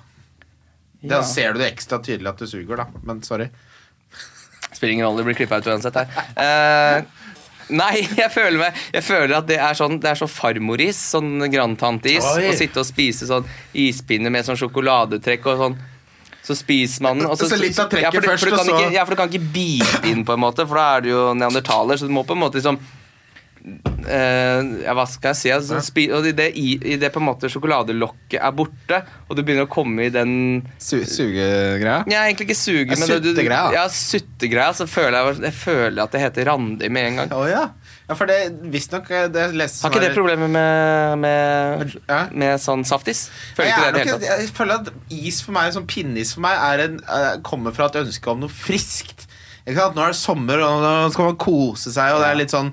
Da Ja. ser du det ekstra tydelig at du suger, da. Men sorry. Spiller ingen rolle, det blir klippa ut uansett her. Uh, nei, jeg føler, meg, jeg føler at det er sånn Det er sånn farmoris, sånn grandtanteis. Å sitte og spise sånn ispinner med sånn sjokoladetrekk og sånn. Så spiser man den. og Så litt av trekket ja, for, du- først, for du kan så- ikke, Ja, for du kan ikke bite inn, på en måte, for da er du jo neandertaler. Så du må på en måte liksom Uh, ja, hva skal jeg si? Altså, og i det, i, i det på en måte sjokoladelokket er borte, og du begynner å komme i den Su sugegreia? ja, egentlig ikke suge, men suttegreia. Ja, suttegreia. Så føler jeg, jeg føler at det heter Randi med en gang. Oh, ja. Ja. For det visstnok det leste Har ikke det problemet med, med, Ja. med sånn saftis? Føler Jeg, ikke det det jeg føler at is for meg, sånn pinneis for meg, er en, eh, kommer fra et ønske om noe friskt. Nå er det sommer, og nå skal man kose seg, og det er litt sånn,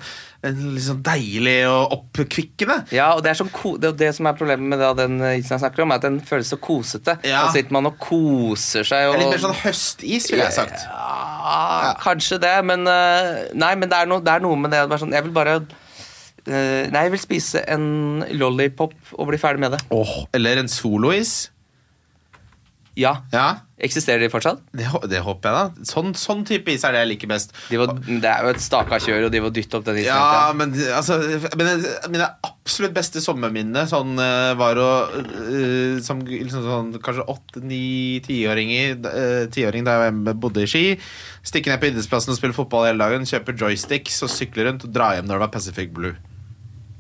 sånn deilig og oppkvikkende. Ja, og det er, sånn det, det som er problemet med det, den isen jeg snakker om, er at den føles så kosete. Ja. Og sitter man og koser seg. Og, litt mer sånn høstis, ville jeg sagt. Ja, kanskje det, men eh, Nei, men det er, noe, det er noe med det sånn Jeg vil bare eh, Nei, jeg vil spise en lollipop og bli ferdig med det. Åh, eller en solois. Ja. Ja, Eksisterer de fortsatt? det, det håper jeg da. Sånn, sånn type is er det jeg liker best. De var, det er jo et staka kjør, og de var dytte opp den isen. Ja, men altså men, Mine absolutt beste sommerminne sånn, eh, var å uh, Som liksom, sånn, kanskje åtte-ni-tiåring uh, da jeg bodde i Ski. Stikke ned på idrettsplassen og spille fotball hele dagen. Kjøpe joysticks og sykle rundt og dra hjem når det var Pacific Blue.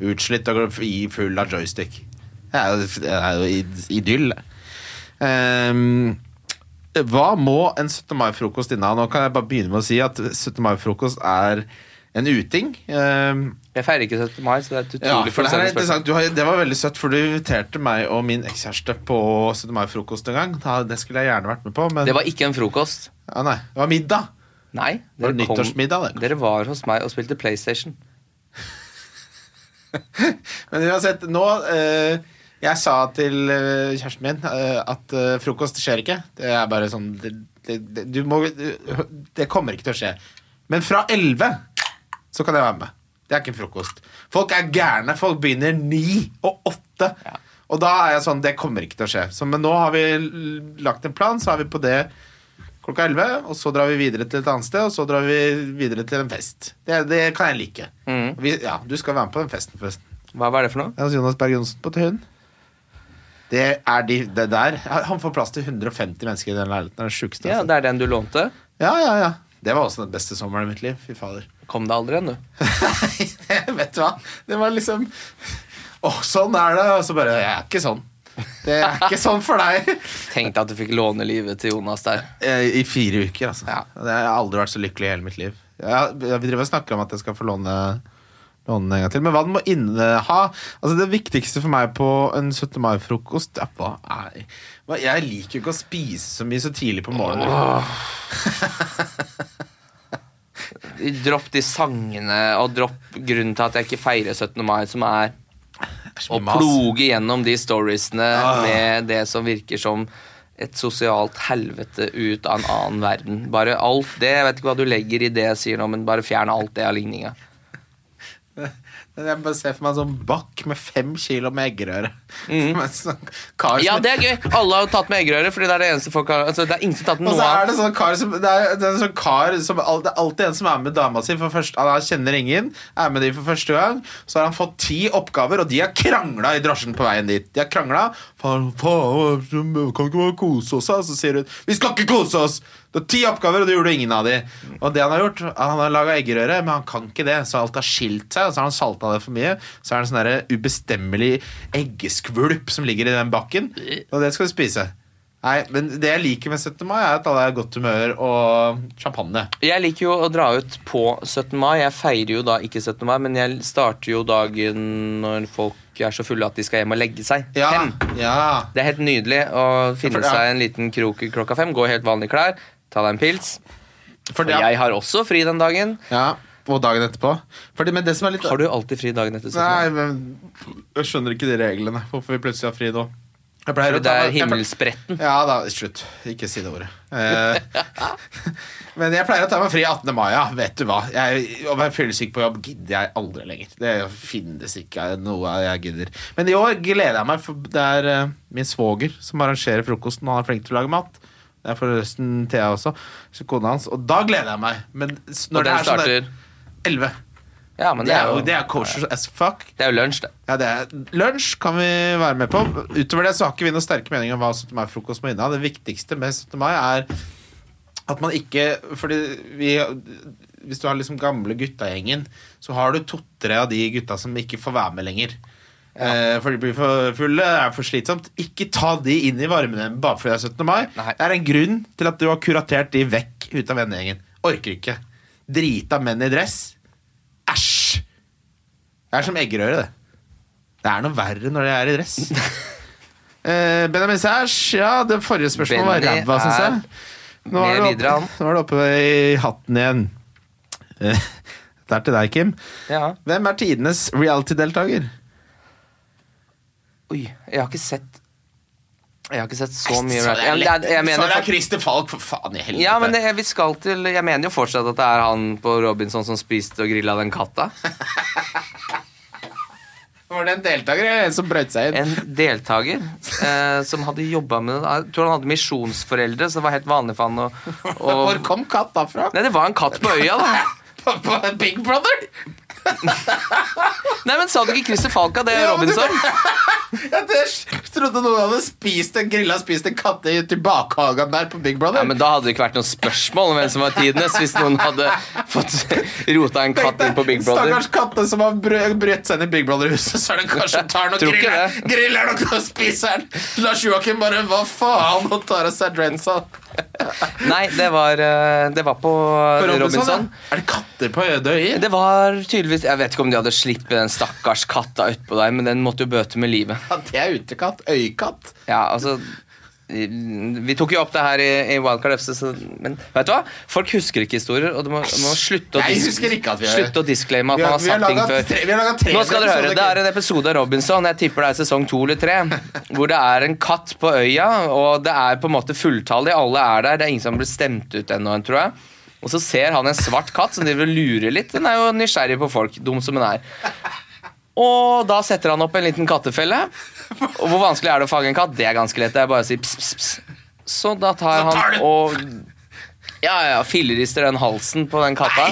Utslitt og full av joystick. Det er jo, det er jo idyll. det. Hva må en 17. mai-frokost inneha? Nå kan jeg bare begynne med å si at 17. mai-frokost er en uting. Um, Jeg feirer ikke 17. mai, så det er et ja, utrolig for det, er interessant. Du har, det var veldig søtt, for du inviterte meg og min ekskjæreste på 17. mai-frokost en gang. Det skulle jeg gjerne vært med på, men Det var ikke en frokost. ja, nei, det var middag. Nei. Var det dere nyttårsmiddag, det? Dere var hos meg og spilte PlayStation. <laughs> Men uansett, nå eh, Jeg sa til eh, kjæresten min eh, at eh, frokost skjer ikke. Det er bare sånn det, det, det, du må, det kommer ikke til å skje. Men fra 11 så kan jeg være med. Det er ikke en frokost. Folk er gærne. Folk begynner 9 og 8. Ja. Og da er jeg sånn Det kommer ikke til å skje. Så, men nå har vi lagt en plan, så er vi på det klokka 11. Og så drar vi videre til et annet sted, og så drar vi videre til en fest. Det, det kan jeg like. Mm. Vi, ja, du skal være med på den festen, forresten. Hva var det for noe? Jonas Berg Johnsen på Tøyen. Det er de, det der Han får plass til 150 mennesker i den leiligheten. Det er det sjukeste. Ja. Det er den du lånte. Ja, ja, ja. Det var også den beste sommeren i mitt liv. Fy fader. <laughs> Kom deg aldri ennå. Nei, vet du hva? Det var liksom Å, sånn er det. Og så bare Jeg er ikke sånn. Det er ikke sånn for deg. <laughs> Tenk deg at du fikk låne livet til Jonas der. Eh, I fire uker, altså. Ja. Det har aldri vært så lykkelig i hele mitt liv. Ja, vi driver og snakker om at jeg skal få låne låne den en gang til. Men hva den må inneha Altså Det viktigste for meg på en 17. mai-frokost er hva er Jeg liker jo ikke å spise så mye så tidlig på morgenen. <laughs> Dropp de sangene, og dropp grunnen til at jeg ikke feirer 17. mai, som er å ploge gjennom de storiesene Ah. med det som virker som et sosialt helvete ut av en annen verden. Bare alt det, Jeg vet ikke hva du legger i det jeg sier nå, men bare fjern alt det av ligninga. <laughs> Jeg bare ser for meg en sånn bakk med fem kilo med eggerøre. Mm. <laughs> Sånn Ja, det er gøy! Alle har tatt med eggerøre, fordi det er det eneste folk har altså, Det er ingen som har tatt noe av. det sånn kar som Det er, det er en sånn kar som Det er alltid en som er med dama si for første Han kjenner ingen, er med de for første gang. Så har han fått ti oppgaver, og de har krangla i drosjen på veien dit. De har krangla. Faen, faen, kan ikke bare kose oss? Så sier hun Vi skal ikke kose oss! Det er ti oppgaver, og du gjorde ingen av de. Og det han har gjort, han har laga eggerøre, men han kan ikke det. Så alt har skilt seg, og så har han salta det for mye. Så er det en sånn ubestemmelig eggeskvulp som ligger i den bakken, og det skal du spise. Nei, men det jeg liker med 17. mai, er at alle er i godt humør og champagne. Jeg liker jo å dra ut på 17. mai. Jeg feirer jo da ikke 17. mai, men jeg starter jo dagen når folk er så fulle at de skal hjem og legge seg. Ja, Fem. ja. Det er helt nydelig å finne Ja, for- seg en liten krok klokka fem, gå i helt vanlige klær, ta deg en pils. For Og det, jeg har også fri den dagen. ja. Og dagen etterpå. Fordi, men det som er litt Har du alltid fri dagen etter 17. Nei, men jeg skjønner ikke de reglene. Hvorfor vi plutselig har fri nå. Jeg pleier å det ta er jeg pleier- himmelspretten. Ja da, slutt. Ikke si det ordet. Eh, <laughs> men jeg pleier å ta meg fri 18. mai, ja. Vet du hva. Jeg, å være fyllesyk på jobb gidder jeg aldri lenger. Det finnes ikke noe jeg gidder. Men i år gleder jeg meg, for det er eh, min svoger som arrangerer frokosten. Og han er flink til å lage mat. Det er forresten Thea også, så kona hans. Og da gleder jeg meg. Men når det er sånn der 11 Ja, men det er jo, det er kosher as fuck. det er jo lunsj, det. Ja, det er Lunsj kan vi være med på. Utover det så har ikke vi noen sterke meninger om hva 17. mai-frokost må inneha. Det viktigste med 17. mai er at man ikke Fordi vi Hvis du har liksom gamle gutta-gjengen, så har du to-tre av de gutta som ikke får være med lenger. Eh, for de blir for fulle, det er for slitsomt. Ikke ta de inn i varmen bare fordi det er 17. mai. Nei. Det er en grunn til at du har kuratert de vekk ut av vennegjengen. Orker ikke. Drita menn i dress. Æsj! Det er som eggerøre, det. Det er noe verre når det er i dress. <laughs> Eh, Benjamin Sæsj, ja, det forrige spørsmålet var ræva, syns jeg. Nå er, oppe, nå er det oppe i hatten igjen. Eh, <laughs> Det er til deg, Kim. Ja. Hvem er tidenes reality-deltaker? Oi, jeg har ikke sett Jeg har ikke sett så mye Så rap. det er jeg mener er Christer Falk, for faen i helvete. Ja, men det, vi skal til Jeg mener jo fortsatt at det er han på Robinson som spiste og grilla den katta. <laughs> Var det en deltaker eller en som brøt seg inn? En deltaker eh, som hadde jobba med det. Jeg tror han hadde misjonsforeldre, så det var helt vanlig for han å <laughs> Hvor å- kom katta fra? Nei, det var en katt på øya, da. <laughs> På, på Big Brother? Nei, men Sa du ikke Christer Falka, det Ja, men <laughs> det- Robinson? Jeg trodde noen hadde spist en grilla spist en katt i tilbakehagen der på Big Brother. Ja, men Da hadde det ikke vært noe spørsmål om hvem som var tidenes, hvis noen hadde fått <laughs> rota en katt inn på Big Brother. Stakkars katte som har brø- brøt seg inn i Big Brother-huset, så er det kanskje tar Tror ikke griller, det. griller noe og spiser den. Lars Joakim bare Hva faen? Og tar av seg drensa. Nei, det var, eh, det var på På Robinson, Robinson. ja. Er det katter på Ødøy? Det var tydeligvis Jeg vet ikke om de hadde sluppet den stakkars katta utpå der, men den måtte jo bøte med livet. Ja, det er utekatt. Øykatt. Ja, altså Vi tok jo opp det her i, i Wildcard FC, så, men vet du hva? Folk husker ikke historier, og du må, du må slutte å, Jeg dis- husker ikke at vi har- slutte å disclaime at Vi har- man har vi har sagt ting laget før. tre- vi har laget tre Nå skal dere høre. Det er en episode av Robinson, jeg tipper det er sesong to eller tre, <laughs> hvor det er en katt på øya, og det er på en måte fulltallig, alle er der, det er ingen som blitt stemt ut ennå, tror jeg. Og så ser han en svart katt som driver og lurer litt. Den er jo nysgjerrig på folk, dum som den er. Og da setter han opp en liten kattefelle. Og hvor vanskelig er det å fange en katt? Det er ganske lett. Det er bare å si pss, pss, pss. Så da tar han og ja, ja, fillerister den halsen på den katta.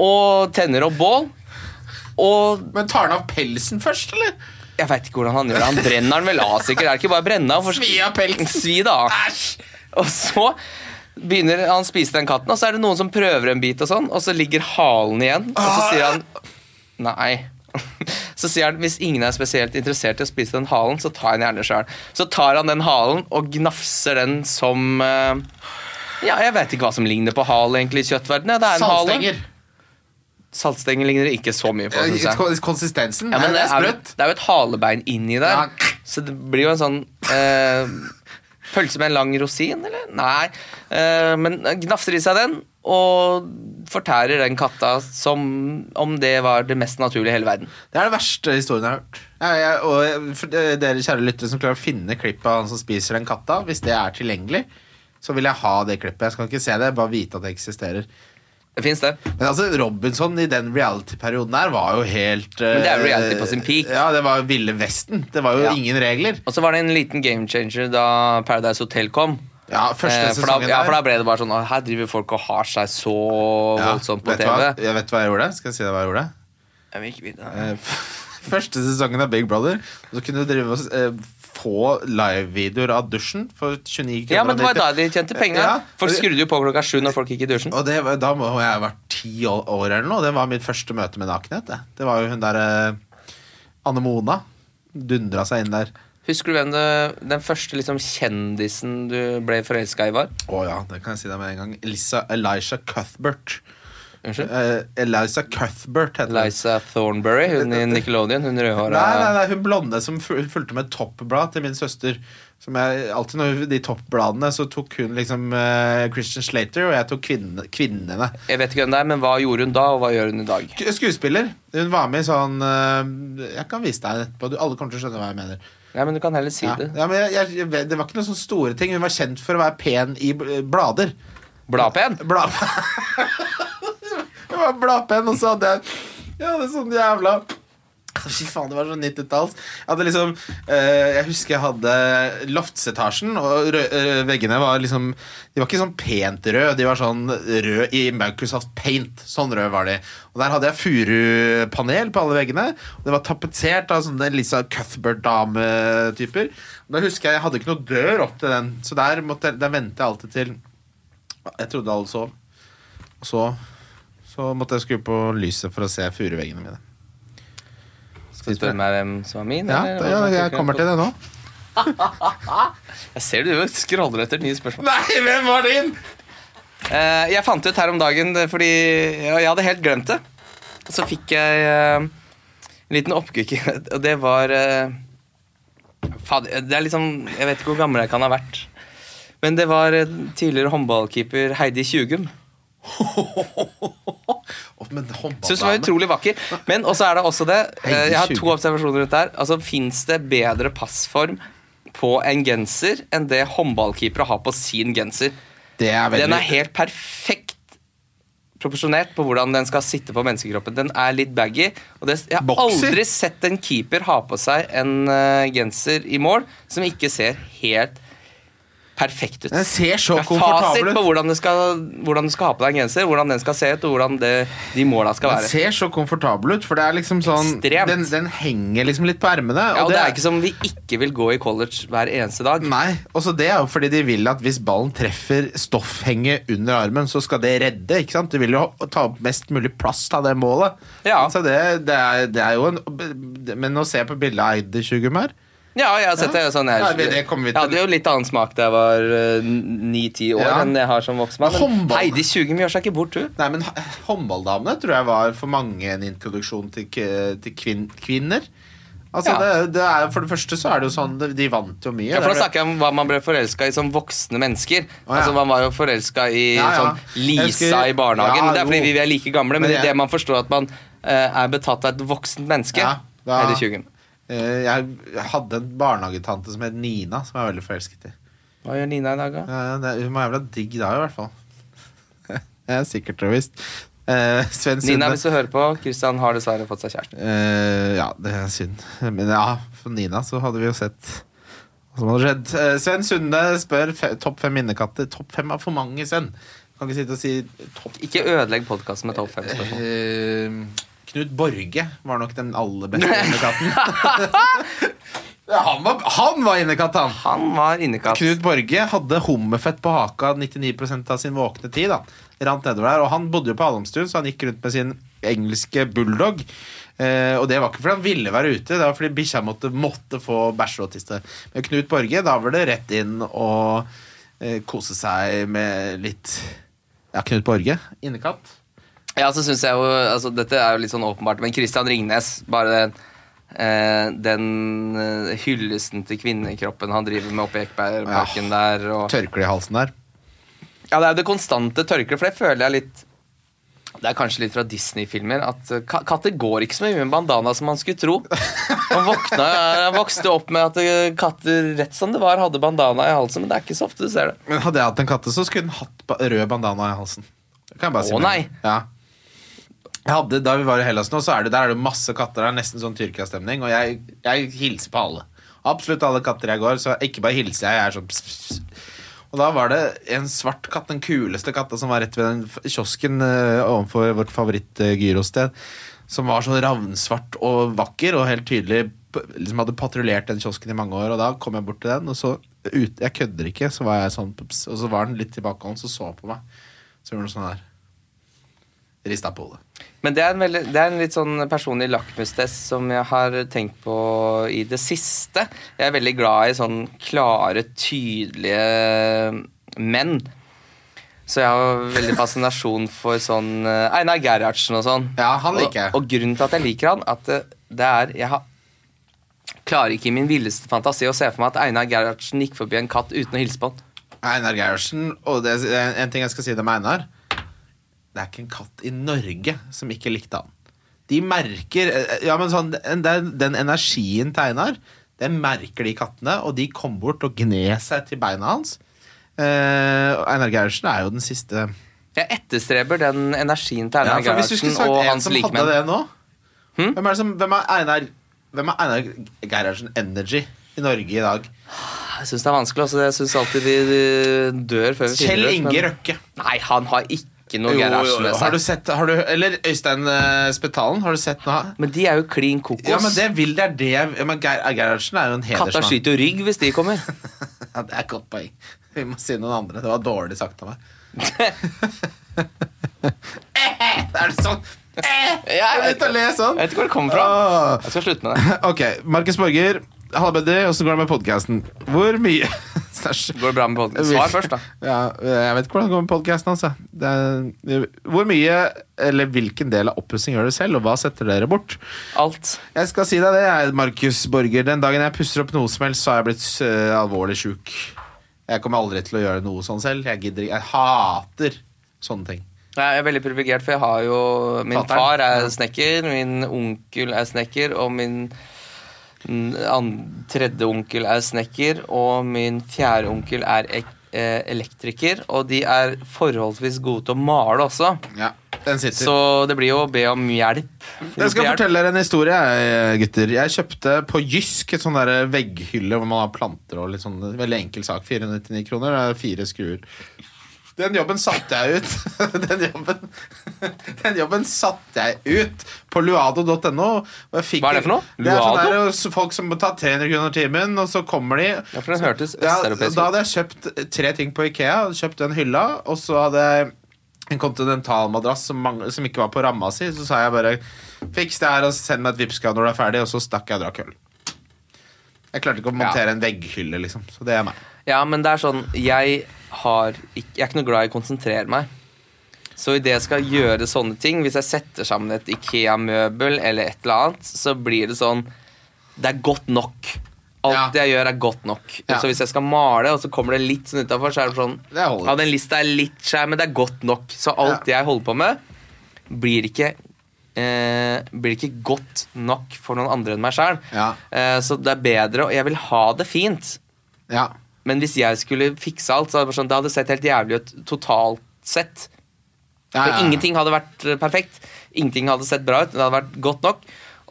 Og tenner opp bål. Og Men tar han av pelsen først, eller? jeg veit ikke hvordan han gjør det. Han brenner den vel av, sikkert. Er ikke bare brenne av? Svi av pelsen. Svi da. Æsj! Og så begynner han spise den katten, og så er det noen som prøver en bit, og sånn, og så ligger halen igjen. Og så sier han nei. <laughs> Så sier han hvis ingen er spesielt interessert i å spise den halen, så tar jeg den gjerne sjøl. Så tar han den halen og gnafser den som eh, Ja, jeg vet ikke hva som ligner på hal egentlig i kjøttverdenen. Det er en hale. Saltstenger. Saltstenger ligner det ikke så mye på, synes jeg. Konsistensen Ja, men det er er, jo- det er jo et halebein inni der. Ja. Så det blir jo en sånn eh, Pølse med en lang rosin, eller? Nei. Eh, men gnafser i seg den, og fortærer den katta som om det var det mest naturlige i hele verden. Det er den verste historien jeg har hørt. Jeg, jeg, og for dere kjære lyttere som klarer å finne klippet av han som spiser den katta, hvis det er tilgjengelig, så vil jeg ha det klippet. Jeg skal ikke se det, bare vite at det eksisterer. Det fins det. Men altså, Robinson i den reality-perioden der var jo helt Men det er eh, reality på sin peak. Ja, det var jo Ville Vesten. Det var jo Ja. ingen regler. Og så var det en liten game changer da Paradise Hotel kom. Ja, første Eh, for, da, sesongen ja, for da ble det bare sånn Her driver folk og har seg så Ja, voldsomt på TV. hva? Jeg vet hva jeg gjorde. Skal jeg si deg hva jeg gjorde? Jeg vil ikke vite. Eh, <laughs> Første sesongen av Big Brother. Så kunne du drive og få livevideoer av dusjen for 29 kroner. Ja, men det var da de tjente penger. Ja. Folk skrudde jo på klokka sju når folk gikk i dusjen. Og det, da må jeg ha vært ti år eller noe. Det var mitt første møte med nakenhet. Det, det var jo hun der eh, Anne Mona. Dundra seg inn der. Husker du hvem det, den første liksom, kjendisen du ble forelska i, var? Å ja, det kan jeg si deg med en gang. Elisa, Elisha Cuthbert. Unnskyld? Eh, Eliza Cuthbert heter hun. Liza Thornberry, hun i Nickelodeon. Hun rødhåra Nei, nei, nei, hun blonde som fulgte med toppblad til min søster. Som jeg, alltid når de toppbladene Så tok hun liksom uh, Christian Slater, og jeg tok kvinne, kvinnene. Jeg vet ikke hvem det er, men hva gjorde hun da, og hva gjør hun i dag? Skuespiller. Hun var med i sånn uh, Jeg kan vise deg etterpå. Alle kommer til å skjønne hva jeg mener. Ja, men Du kan heller si Ja. det. Ja, men jeg, jeg, det var ikke noen sånne store ting. Hun var kjent for å være pen i blader. Bladpen? Blad... <laughs> Hun var bladpenn, og så hadde jeg Jeg hadde sånn jævla Fy faen, det var sånn 90-talls. Jeg liksom eh, Jeg husker jeg hadde loftsetasjen, og eh, veggene var liksom De var ikke sånn pent røde, de var sånn rød i Microsoft Paint. Sånn rød var de. Og der hadde jeg furupanel på alle veggene. Og det var tapetsert av sånne Lisa Cuthbert-dametyper. Da husker jeg jeg hadde ikke noe dør opp til den, så der, måtte, der ventet jeg alltid til Jeg trodde alle sov. Og så, så måtte jeg skru på lyset for å se furuveggene mine. Skal du spørre meg hvem som var min? Ja, eller? ja, jeg kommer til det nå. <laughs> Jeg ser du scroller etter nye spørsmål. Nei, hvem var din? Uh, jeg fant ut her om dagen, er fordi ja, jeg hadde helt glemt det. Så fikk jeg uh, en liten oppkukk, og det var uh, fad, det er liksom Jeg vet ikke hvor gammel jeg kan ha vært. Men det var eh, tidligere håndballkeeper Heidi Tjugum. Syns den var utrolig vakker. Men også er det også det eh, Jeg har to observasjoner rundt der. Altså, Fins det bedre passform på en genser enn det håndballkeepere har på sin genser? Det er veldig Den er helt perfekt proporsjonert på hvordan den skal sitte på menneskekroppen. Den er litt baggy. Og det, jeg har Boxer? aldri sett en keeper ha på seg en uh, genser i mål som ikke ser helt perfekt ut. Den ser så Det er Fasit på hvordan du, skal, hvordan du skal ha på deg en genser, hvordan den skal se ut, og hvordan det, de måla skal Den ser så komfortabel ut, for det er liksom sånn den, den henger liksom litt på ermene. Ja, og det er ikke som vi ikke vil gå i college hver eneste dag. Nei, også det er jo fordi de vil at hvis ballen treffer stoffhenget under armen, så skal det redde. ikke sant? De vil jo ta opp mest mulig plass av det målet. Ja. Så det, det, er, det er jo en Men å se på bildet av Eide Tjugum her Ja, jeg har sett det. Sånn, jeg, Ja, det- kommer vi jeg hadde jo litt annen smak da jeg var ni-ti år Ja. enn jeg har som voksen mann. Men Men håndball- Heidi Tjugem gjør seg ikke bort, hun. Nei, men h- håndballdamene tror jeg var for mange en introduksjon til, k- til kvin kvinner. Altså, Ja. det, det er, for det første så er det jo sånn De de vant jo mye. Ja, for Det Da er- snakker jeg om hva man ble forelska i som voksne mennesker. Ja. Altså Man var jo forelska i Ja, ja. sånn Lisa Jeg husker- i barnehagen. Ja, det er fordi vi er like gamle, men Men jeg- det man forstår at man eh, er betatt av et voksent menneske Ja, da- Heidi Tjugem. Eh, Jeg hadde en barnehagetante som het Nina, som jeg er veldig forelsket i. Hva gjør Nina i dag, da? Ja, hun var jævla digg da, i hvert fall. <laughs> Jeg er sikkert og visst. Eh, Nina, hvis du hører på, Kristian har dessverre fått seg kjæreste. Eh, ja, det er synd. Men ja, for Nina så hadde vi jo sett hva som hadde skjedd. Eh, Sven Sunde spør topp fem minnekatter. Topp fem er for mange, Sven. Kan ikke sitte og si topp Ikke ødelegg podkasten med topp fem-spørsmål. Eh, Knut Borge var nok den aller beste innekatten. <laughs> han, var, han var innekatt, han! Han var innekatt. Knut Borge hadde hummerfett på haka 99% av sin våkne tid. da Rant nedover der, Og han bodde jo på Adamstuen, så han gikk rundt med sin engelske bulldog. Eh, og det var ikke fordi han ville være ute, det var fordi bikkja måtte, måtte få bæsjeåtiste. Men Knut Borge, da var det rett inn og eh, kose seg med litt Ja, Knut Borge. Innekatt. Ja, så synes jeg jo altså, Dette er jo litt sånn åpenbart, men Christian Ringnes Bare den, eh, den eh, hyllesten til kvinnekroppen han driver med oppe i Ekebergparken der. Og, Tørkle i halsen der. ja, det er jo det konstante tørkleet, for det føler jeg litt Det er kanskje litt fra Disney-filmer at eh, ka katter går ikke så mye med bandana som man skulle tro. Han, våkna, jeg vokste opp med at eh, katter rett som det var, hadde bandana i halsen, men det er ikke så ofte du ser det. Men hadde jeg hatt en katte, så skulle den hatt ba rød bandana i halsen. Det kan jeg bare si Å, med nei. en gang. Ja. Hadde, da vi var i Hellas nå, så er det, der er det masse katter. Det er nesten sånn Tyrkia-stemning. Og jeg, jeg hilser på alle. Absolutt alle katter jeg går, så ikke bare hilser jeg. Jeg er sånn pss, pss. Og da var det en svart katt, den kuleste katta som var rett ved den kiosken uh, overfor vårt favoritt-gyrosted. som var sånn ravnsvart og vakker og helt tydelig liksom hadde patruljert den kiosken i mange år. Og da kom jeg bort til den, og så ut, Jeg kødder ikke, så var jeg sånn pss, Og så var den litt tilbakeholden, så så på meg. Så gjorde den sånn der. Rista på hodet. Men det er, en veldig, det er en litt sånn personlig lakmustest som jeg har tenkt på i det siste. Jeg er veldig glad i sånn klare, tydelige menn. Så jeg har veldig fascinasjon for sånn eh, Einar Gerhardsen og sånn. Ja, han liker. Og, og grunnen til at jeg liker han, at det, det er Jeg har, klarer ikke i min villeste fantasi å se for meg at Einar Gerhardsen gikk forbi en katt uten å hilse på den. Einar Gerhardsen, og det, er en ting jeg skal si om Einar Det er ikke en katt i Norge som ikke likte han. De merker Ja, men sånn Den, den energien til Einar, den merker de kattene, og de kom bort og gned seg til beina hans. Eh, Einar Gerhardsen er jo den siste Jeg etterstreber den energien til ja, Einar du Gerhardsen og hans likemenn. det nå Hm? hvem, er det som, hvem er Einar Hvem er Einar Gerhardsen Energy i Norge i dag? Jeg syns det er vanskelig. Også. Jeg syns alltid vi vi dør før vi finner finner ut, Inge Røkke. Nei, han har ikke noe Jo, jo, Gerhardsen Har du sett har du, Eller Øystein uh, Spetalen. Har du sett noe? Men de er jo klin kokos. Ja, men det vil det er det jeg- men Geir, Gerhardsen er jo en Katta hedersmann. skyter jo rygg hvis de kommer. <laughs> Ja, det er et godt poeng. Vi må si noen andre. Det var dårlig sagt av meg. <laughs> er det sånn? jeg, Jeg vet, å le sånn. vet ikke hvor det kommer fra. Åh. Jeg skal slutte med det. Ok, Markus Borger. Halla, Buddy. Åssen går det med podkasten? Hvor mye <laughs> Går det bra med? Svar først, da. Ja, jeg vet ikke hvordan det går med podkasten hans. Altså. Hvor mye, eller hvilken del av oppussing gjør du selv, og hva setter dere bort? Alt. Jeg skal si deg det, Markus Borger. Den dagen jeg pusser opp noe som helst, så har jeg blitt uh, alvorlig sjuk. Jeg kommer aldri til å gjøre noe sånn selv. Jeg gidder. Jeg hater sånne ting. Jeg er veldig privilegert, for jeg har jo Min far er snekker, min onkel er snekker, og min tredje onkel er snekker, og min fjerde onkel er ek eh, elektriker, og de er forholdsvis gode til å male også. Ja, den sitter. Så det blir jo å be om hjelp. Jeg skal Hjelp. fortelle dere en historie, gutter. Jeg kjøpte på Jysk et sånn vegghylle hvor man har planter og litt sånn veldig enkel sak. 499 kroner. Det er fire skruer. Den jobben satte jeg ut. <laughs> Den jobben, <laughs> den jobben satte jeg ut på luado.no. Hva er det for noe? Det er sånn der, folk som betaler 300 kroner timen, og så kommer de Ja, for den hørtes østeuropeisk ut. Da hadde jeg kjøpt tre ting på Ikea. Kjøpt den hylla, og så hadde jeg en kontinentalmadrass som, som ikke var på ramma si. Så sa jeg bare Fiks det her og send meg et Vipps-krav når du er ferdig, og så stakk jeg og drakk øl. Jeg klarte ikke å montere en vegghylle, liksom. Så det er meg. Ja, men det er sånn Jeg har Jeg er ikke noe glad i å konsentrere meg. Så idet jeg skal gjøre sånne ting, hvis jeg setter sammen et Ikea-møbel eller et eller annet, så blir det sånn Det er godt nok. Alt Ja. jeg gjør, er godt nok. Ja. Så hvis jeg skal male, og så kommer det litt sånn utafor, så er det sånn Det. Ja, den lista er litt skjær, men det er godt nok. Så alt jeg holder på med, blir ikke eh, blir ikke godt nok for noen andre enn meg sjøl. Ja. Eh, så det er bedre, og jeg vil ha det fint. Ja. Men hvis jeg skulle fikse alt, så hadde det, sånn, det hadde sett helt jævlig ut totalt sett. For ja, ja. ingenting hadde vært eh, perfekt. Ingenting hadde sett bra ut. Det hadde vært godt nok.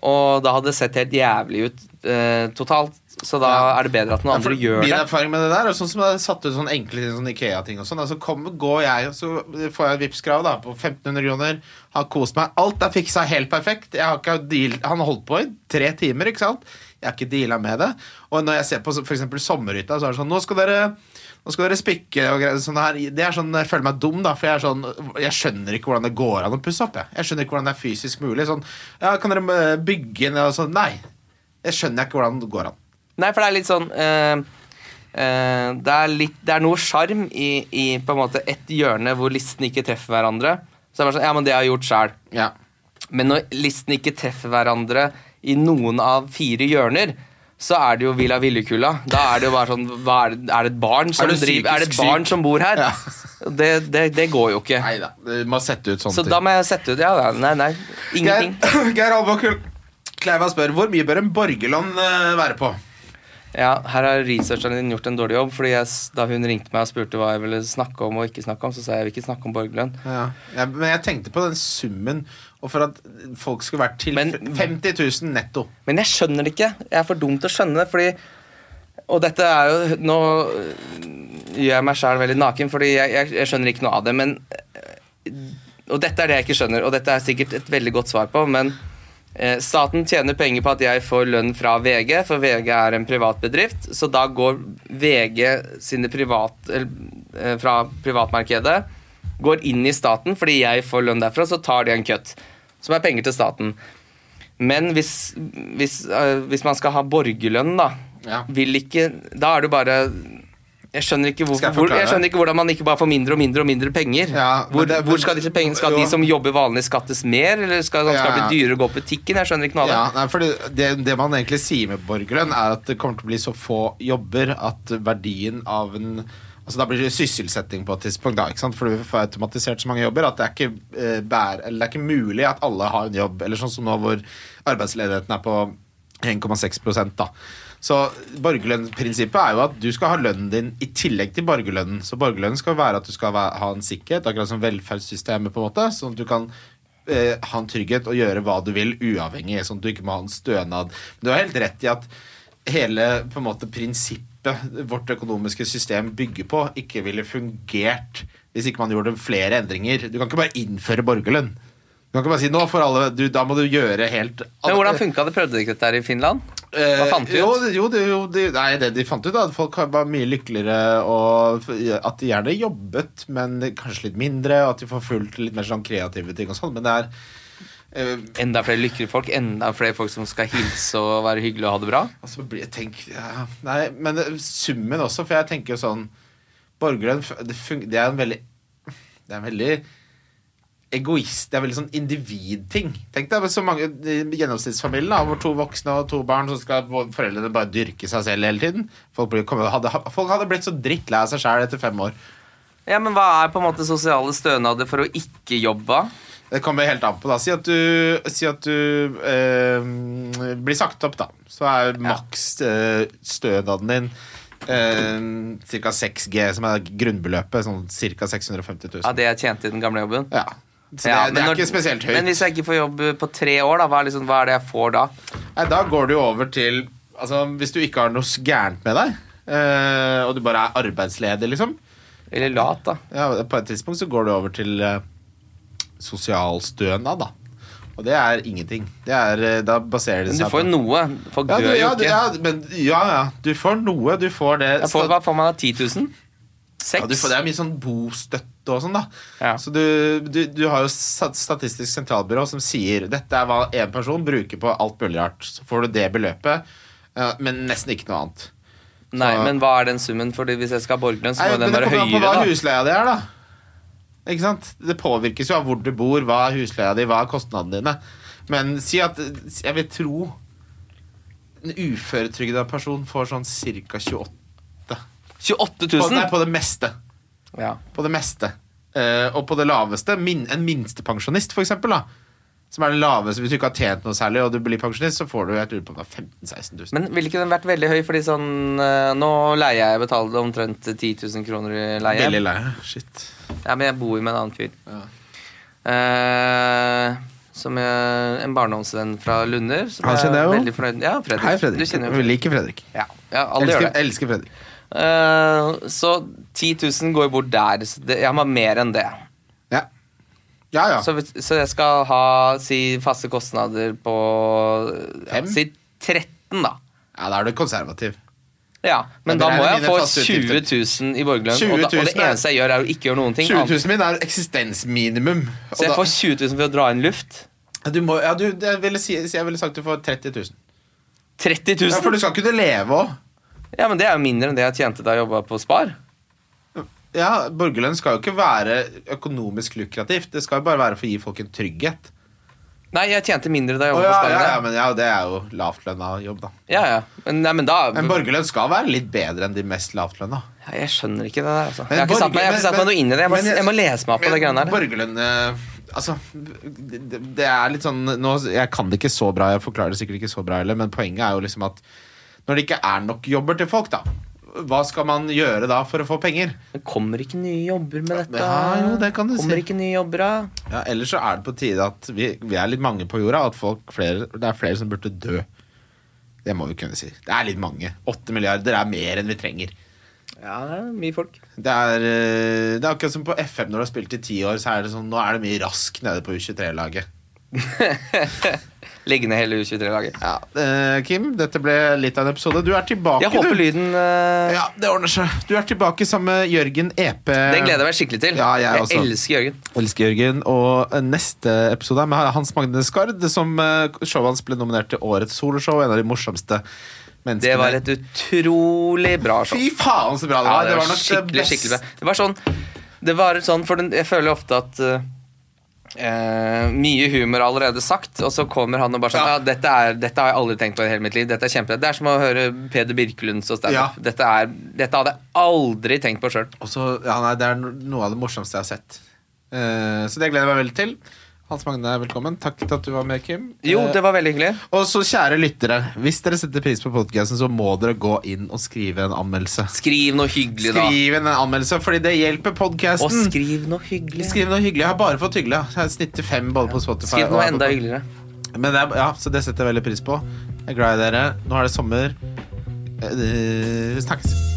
Og da hadde det sett helt jævlig ut eh, totalt. Så da Ja. er det bedre at noen andre gjør min det. erfaring med det der er sånn som jeg har satt ut sånn enkle ting, sånn Ikea-ting og sånn. Altså kommer, går jeg, og så får jeg Vipps-krav da, på 1500 kroner. Har kost meg. Alt er fiksa helt perfekt. Jeg har ikke deal, han holdt på i tre timer, ikke sant? Jeg har ikke deala med det. Og når jeg ser på eksempel sommerhytta, så er det sånn Nå skal dere nå skal dere spikke og greier sånn her. Det er sånn, Jeg føler meg dum, da, for jeg er sånn Jeg skjønner ikke hvordan det går an å pusse opp. Jeg, jeg skjønner ikke hvordan det er fysisk mulig. Sånn, ja, Kan dere eh, bygge ned og sånn? Nei. Jeg skjønner ikke hvordan det går an. Nei, for det er litt sånn øh, øh, det, er litt, det er noe sjarm i, i på en måte ett hjørne hvor listene ikke treffer hverandre. Så det er bare sånn, ja, men det har jeg gjort sjøl. Ja. Men når listene ikke treffer hverandre i noen av fire hjørner, så er det jo Villa Villekulla. Da er det jo bare sånn er, det, er det et barn som er driver Er det et barn som bor her? Ja. Det, det, det går jo ikke. Nei da. Må sette ut sånne Så da må jeg sette ut Ja, nei, nei. Ingenting. Geir, <clears throat> Geir Alvåg Kleiva spør hvor mye bør en borgerlån eh, være på? Ja, her har researcheren din gjort en dårlig jobb. Fordi jeg, Da hun ringte meg og spurte hva jeg ville snakke om og ikke snakke om, så sa jeg jeg vil ikke snakke om borgerlønn. Ja. Ja, men jeg tenkte på den summen, og for at folk skulle vært til Men- 50 000 netto. Men jeg skjønner det ikke. Jeg er for dum til å skjønne det, fordi Og dette er jo Nå øh, gjør jeg meg sjæl veldig naken, fordi jeg, jeg, jeg skjønner ikke noe av det, men øh, Og dette er det jeg ikke skjønner, og dette er sikkert et veldig godt svar på, men eh, Staten tjener penger på at jeg får lønn fra VG, for VG er en privat bedrift. Så da går VG sine privat, eller, fra privatmarkedet går inn i staten fordi jeg får lønn derfra, så tar de en kutt. Som er penger til staten. Men hvis, hvis, øh, hvis man skal ha borgerlønn, da, Ja. vil ikke Da er det bare jeg skjønner, hvor, jeg hvor, jeg skjønner ikke hvordan man ikke bare får mindre og mindre og mindre penger. Ja, hvor, det- hvor skal disse pengene Skal Jo. de som jobber vanlig, skattes mer, eller skal, skal Ja, det ja. bli dyrere å gå på butikken? Jeg skjønner ikke noe av det. Nei, fordi det, det man egentlig sier med borgerlønn, er at det kommer til å bli så få jobber at verdien av en Altså Da blir det sysselsetting på et tidspunkt, da, ikke sant? for du får automatisert så mange jobber at det er ikke, eh, bær, det er ikke mulig at alle har en jobb. Eller sånn som nå hvor arbeidsledigheten er på 1,6 da. Så borgerlønnsprinsippet er jo at du skal ha lønnen din i tillegg til borgerlønnen. Så borgerlønnen skal være at du skal ha en sikkerhet, akkurat som velferdssystemet, på en måte, sånn at du kan eh, ha en trygghet og gjøre hva du vil uavhengig, sånn at du ikke må ha en stønad. Men du har helt rett i at hele på en måte prinsippet vårt økonomiske system bygger på, ikke ville fungert hvis ikke man gjorde flere endringer. Du kan ikke bare innføre borgerlønn. Du kan ikke bare si nå for alle, du, Da må du gjøre helt Men hvordan funka det? Prøvde de ikke dette her i Finland? Hva fant de Eh, ut? Jo, jo, jo det, nei, det de fant ut, da, at folk var mye lykkeligere, og at de gjerne jobbet, men kanskje litt mindre, og at de får fulgt litt mer sånn kreative ting og sånn. Men det er eh, Enda flere lykkelige folk? Enda flere folk som skal hilse og være hyggelige og ha det bra? altså, blir- tenk, ja, Nei, men summen også, for jeg tenker jo sånn Borgerlønn det, det er en veldig Det er en veldig egoist Det er veldig sånn individting. Tenk deg så mange gjennomsnittsfamilier gjennomsnittsfamilien hvor to voksne og to barn, så skal foreldrene bare dyrke seg selv hele tiden. Folk, blir, kommer- hadde, folk hadde blitt så drittlei av seg sjæl etter fem år. Ja, men Hva er på en måte sosiale stønader for å ikke jobbe? Det kommer helt an på. da Si at du, si at du eh, blir sagt opp, da. Så er maks eh, stønaden din eh, ca. 6G, som er grunnbeløpet. Sånn ca. 650 000. Av det jeg tjente i den gamle jobben? Ja. Så Ja, det, det er når- ikke spesielt høyt. Men hvis jeg ikke får jobb på tre år, da, hva er, liksom, hva er det jeg får da? Nei, da går du over til Altså, Hvis du ikke har noe gærent med deg, eh, og du bare er arbeidsledig, liksom Eller lat, da. ja, På et tidspunkt så går du over til eh, sosialstønad, da. Og det er ingenting. Det er, eh, da baserer det Men du får jo noe. Folk ja, dør ja, jo ikke. ja, men, ja, ja. Du får noe. Du får det får, hva får man da? 10 000? Seks? ja, du får, Det er mye sånn bostøtte og sånn, da. Ja. Så du, du, du har jo Statistisk sentralbyrå som sier dette er hva én person bruker på alt mulig rart. Så får du det beløpet. Men nesten ikke noe annet. Nei, Så- men hva er den summen? Fordi hvis jeg skal ha borgerlønn, så Nei, må være den det kommer an på høyere, hva husleia di er, da. Ikke sant? Det påvirkes jo av hvor du bor, hva er husleia di, hva er kostnadene dine. Men si at Jeg vil tro en uføretrygda person får sånn ca. 28 28 på, nei, 000? på det meste. Ja. På det meste. Uh, og på det laveste, min, en minstepensjonist, for eksempel, da. Som er det laveste Hvis du ikke har tjent noe særlig, og du blir pensjonist, så får du jeg tror på er 15 000-16 000. Men ville ikke den vært veldig høy? Fordi sånn eh, Nå leier jeg betaler omtrent 10 000 kroner i leie. Veldig leie. Shit. Ja, men jeg bor jo med en annen fyr. Ja. Eh, som er en barndomsvenn fra Lunder. Som Han kjenner jeg jo. veldig fornøyd Ja, Fredrik. Hei, Fredrik. Du kjenner jo Vi liker Fredrik. Ja, ja alle Elsker, gjør det. elsker Fredrik. Eh, så 10 000 går bort der. Så det, jeg har ha mer enn det. Ja. Ja. Så, så jeg skal ha si faste kostnader på ja, Si 13, da. ja da er du konservativ. Ja, Men Da da må jeg få 20 000 i borgerlønn. Og, da, og det eneste jeg gjør, er å ikke gjøre noen ting. 20 000 min er eksistensminimum. Så jeg da- får 20 000 for å dra inn luft. du må, ja, du, jeg, ville si, jeg ville sagt du får 30 000. 30 000? Ja, for du skal kunne leve òg. Ja, men det er jo mindre enn det jeg tjente da jeg jobba på Spar. Ja, Borgerlønn skal jo ikke være økonomisk lukrativt. Det skal jo bare være for å gi folk en trygghet. Nei, jeg tjente mindre da jeg jobbet oh, ja, på Spar. ja, ja, men ja, det er jo lavtlønna jobb, da. ja, ja. Men, nei, men da Men borgerlønn skal være litt bedre enn de mest lavtlønna. ja, Jeg skjønner ikke det der, altså. Men Jeg har ikke satt meg, ikke satt meg men- noe inn i det. Jeg må, men- jeg må lese meg opp på det greiene der. Borgerlønn eh, Altså, det, det- det er litt sånn nå, Jeg kan det ikke så bra, jeg forklarer det sikkert ikke så bra heller, men poenget er jo liksom at når det ikke er nok jobber til folk, da hva skal man gjøre da for å få penger? Det kommer ikke nye jobber med dette? Ja, jo, det kan du kommer si. ikke nye jobber, da? Ja, Ellers så er det på tide at vi, vi er litt mange på jorda, at folk flere, det er flere som burde dø. Det må vi kunne si. Det er litt mange. Åtte milliarder er mer enn vi trenger. Ja, det er mye folk. Det er, eh, det er akkurat som på FM når du har spilt i ti år, så er det sånn Nå er det mye rask nede på U23-laget. <laughs> Legge ned hele U23-laget. Ja, eh, Kim, dette ble litt av en episode. Du er tilbake, Jeg håper du. lyden eh, Ja, det ordner seg. Du er tilbake sammen med Jørgen EP. Den gleder jeg meg skikkelig til. Ja, jeg også. elsker Jørgen. Elsker Jørgen. Og eh, neste episode er med Hans Magne Skard, som eh, showet hans ble nominert til Årets soloshow. En av de morsomste menneskene. Det var et utrolig bra show. Fy faen, så bra det Ja, var! det var nok skikkelig, beste- skikkelig bra. Det var sånn Det var sånn, for den, jeg føler ofte at eh, eh, mye humor er allerede sagt, og så kommer han og bare sånn Ja. ja. dette, er, 'Dette har jeg aldri tenkt på i hele mitt liv. Dette er kjempe Det er som å høre Peder Birkelund stå standup. Ja. Dette, er- dette hadde jeg aldri tenkt på sjøl. Ja, Det er noe av det morsomste jeg har sett. Eh, så det gleder jeg meg veldig til. Hans Magne, velkommen. Takk til at du var med, Kim. Jo, Eh, det var veldig hyggelig. Og så kjære lyttere, hvis dere setter pris på podcasten, så må dere gå inn og skrive en anmeldelse. Skriv noe hyggelig, da. Skriv en anmeldelse, fordi det hjelper Og skriv noe hyggelig. Skriv noe hyggelig. Jeg har bare fått hyggelig. Jeg har snittet fem både på Spotify. Skriv noe enda hyggeligere. Men det er, ja, så det setter jeg veldig pris på. Jeg er glad i dere. Nå er det sommer. Vi snakkes.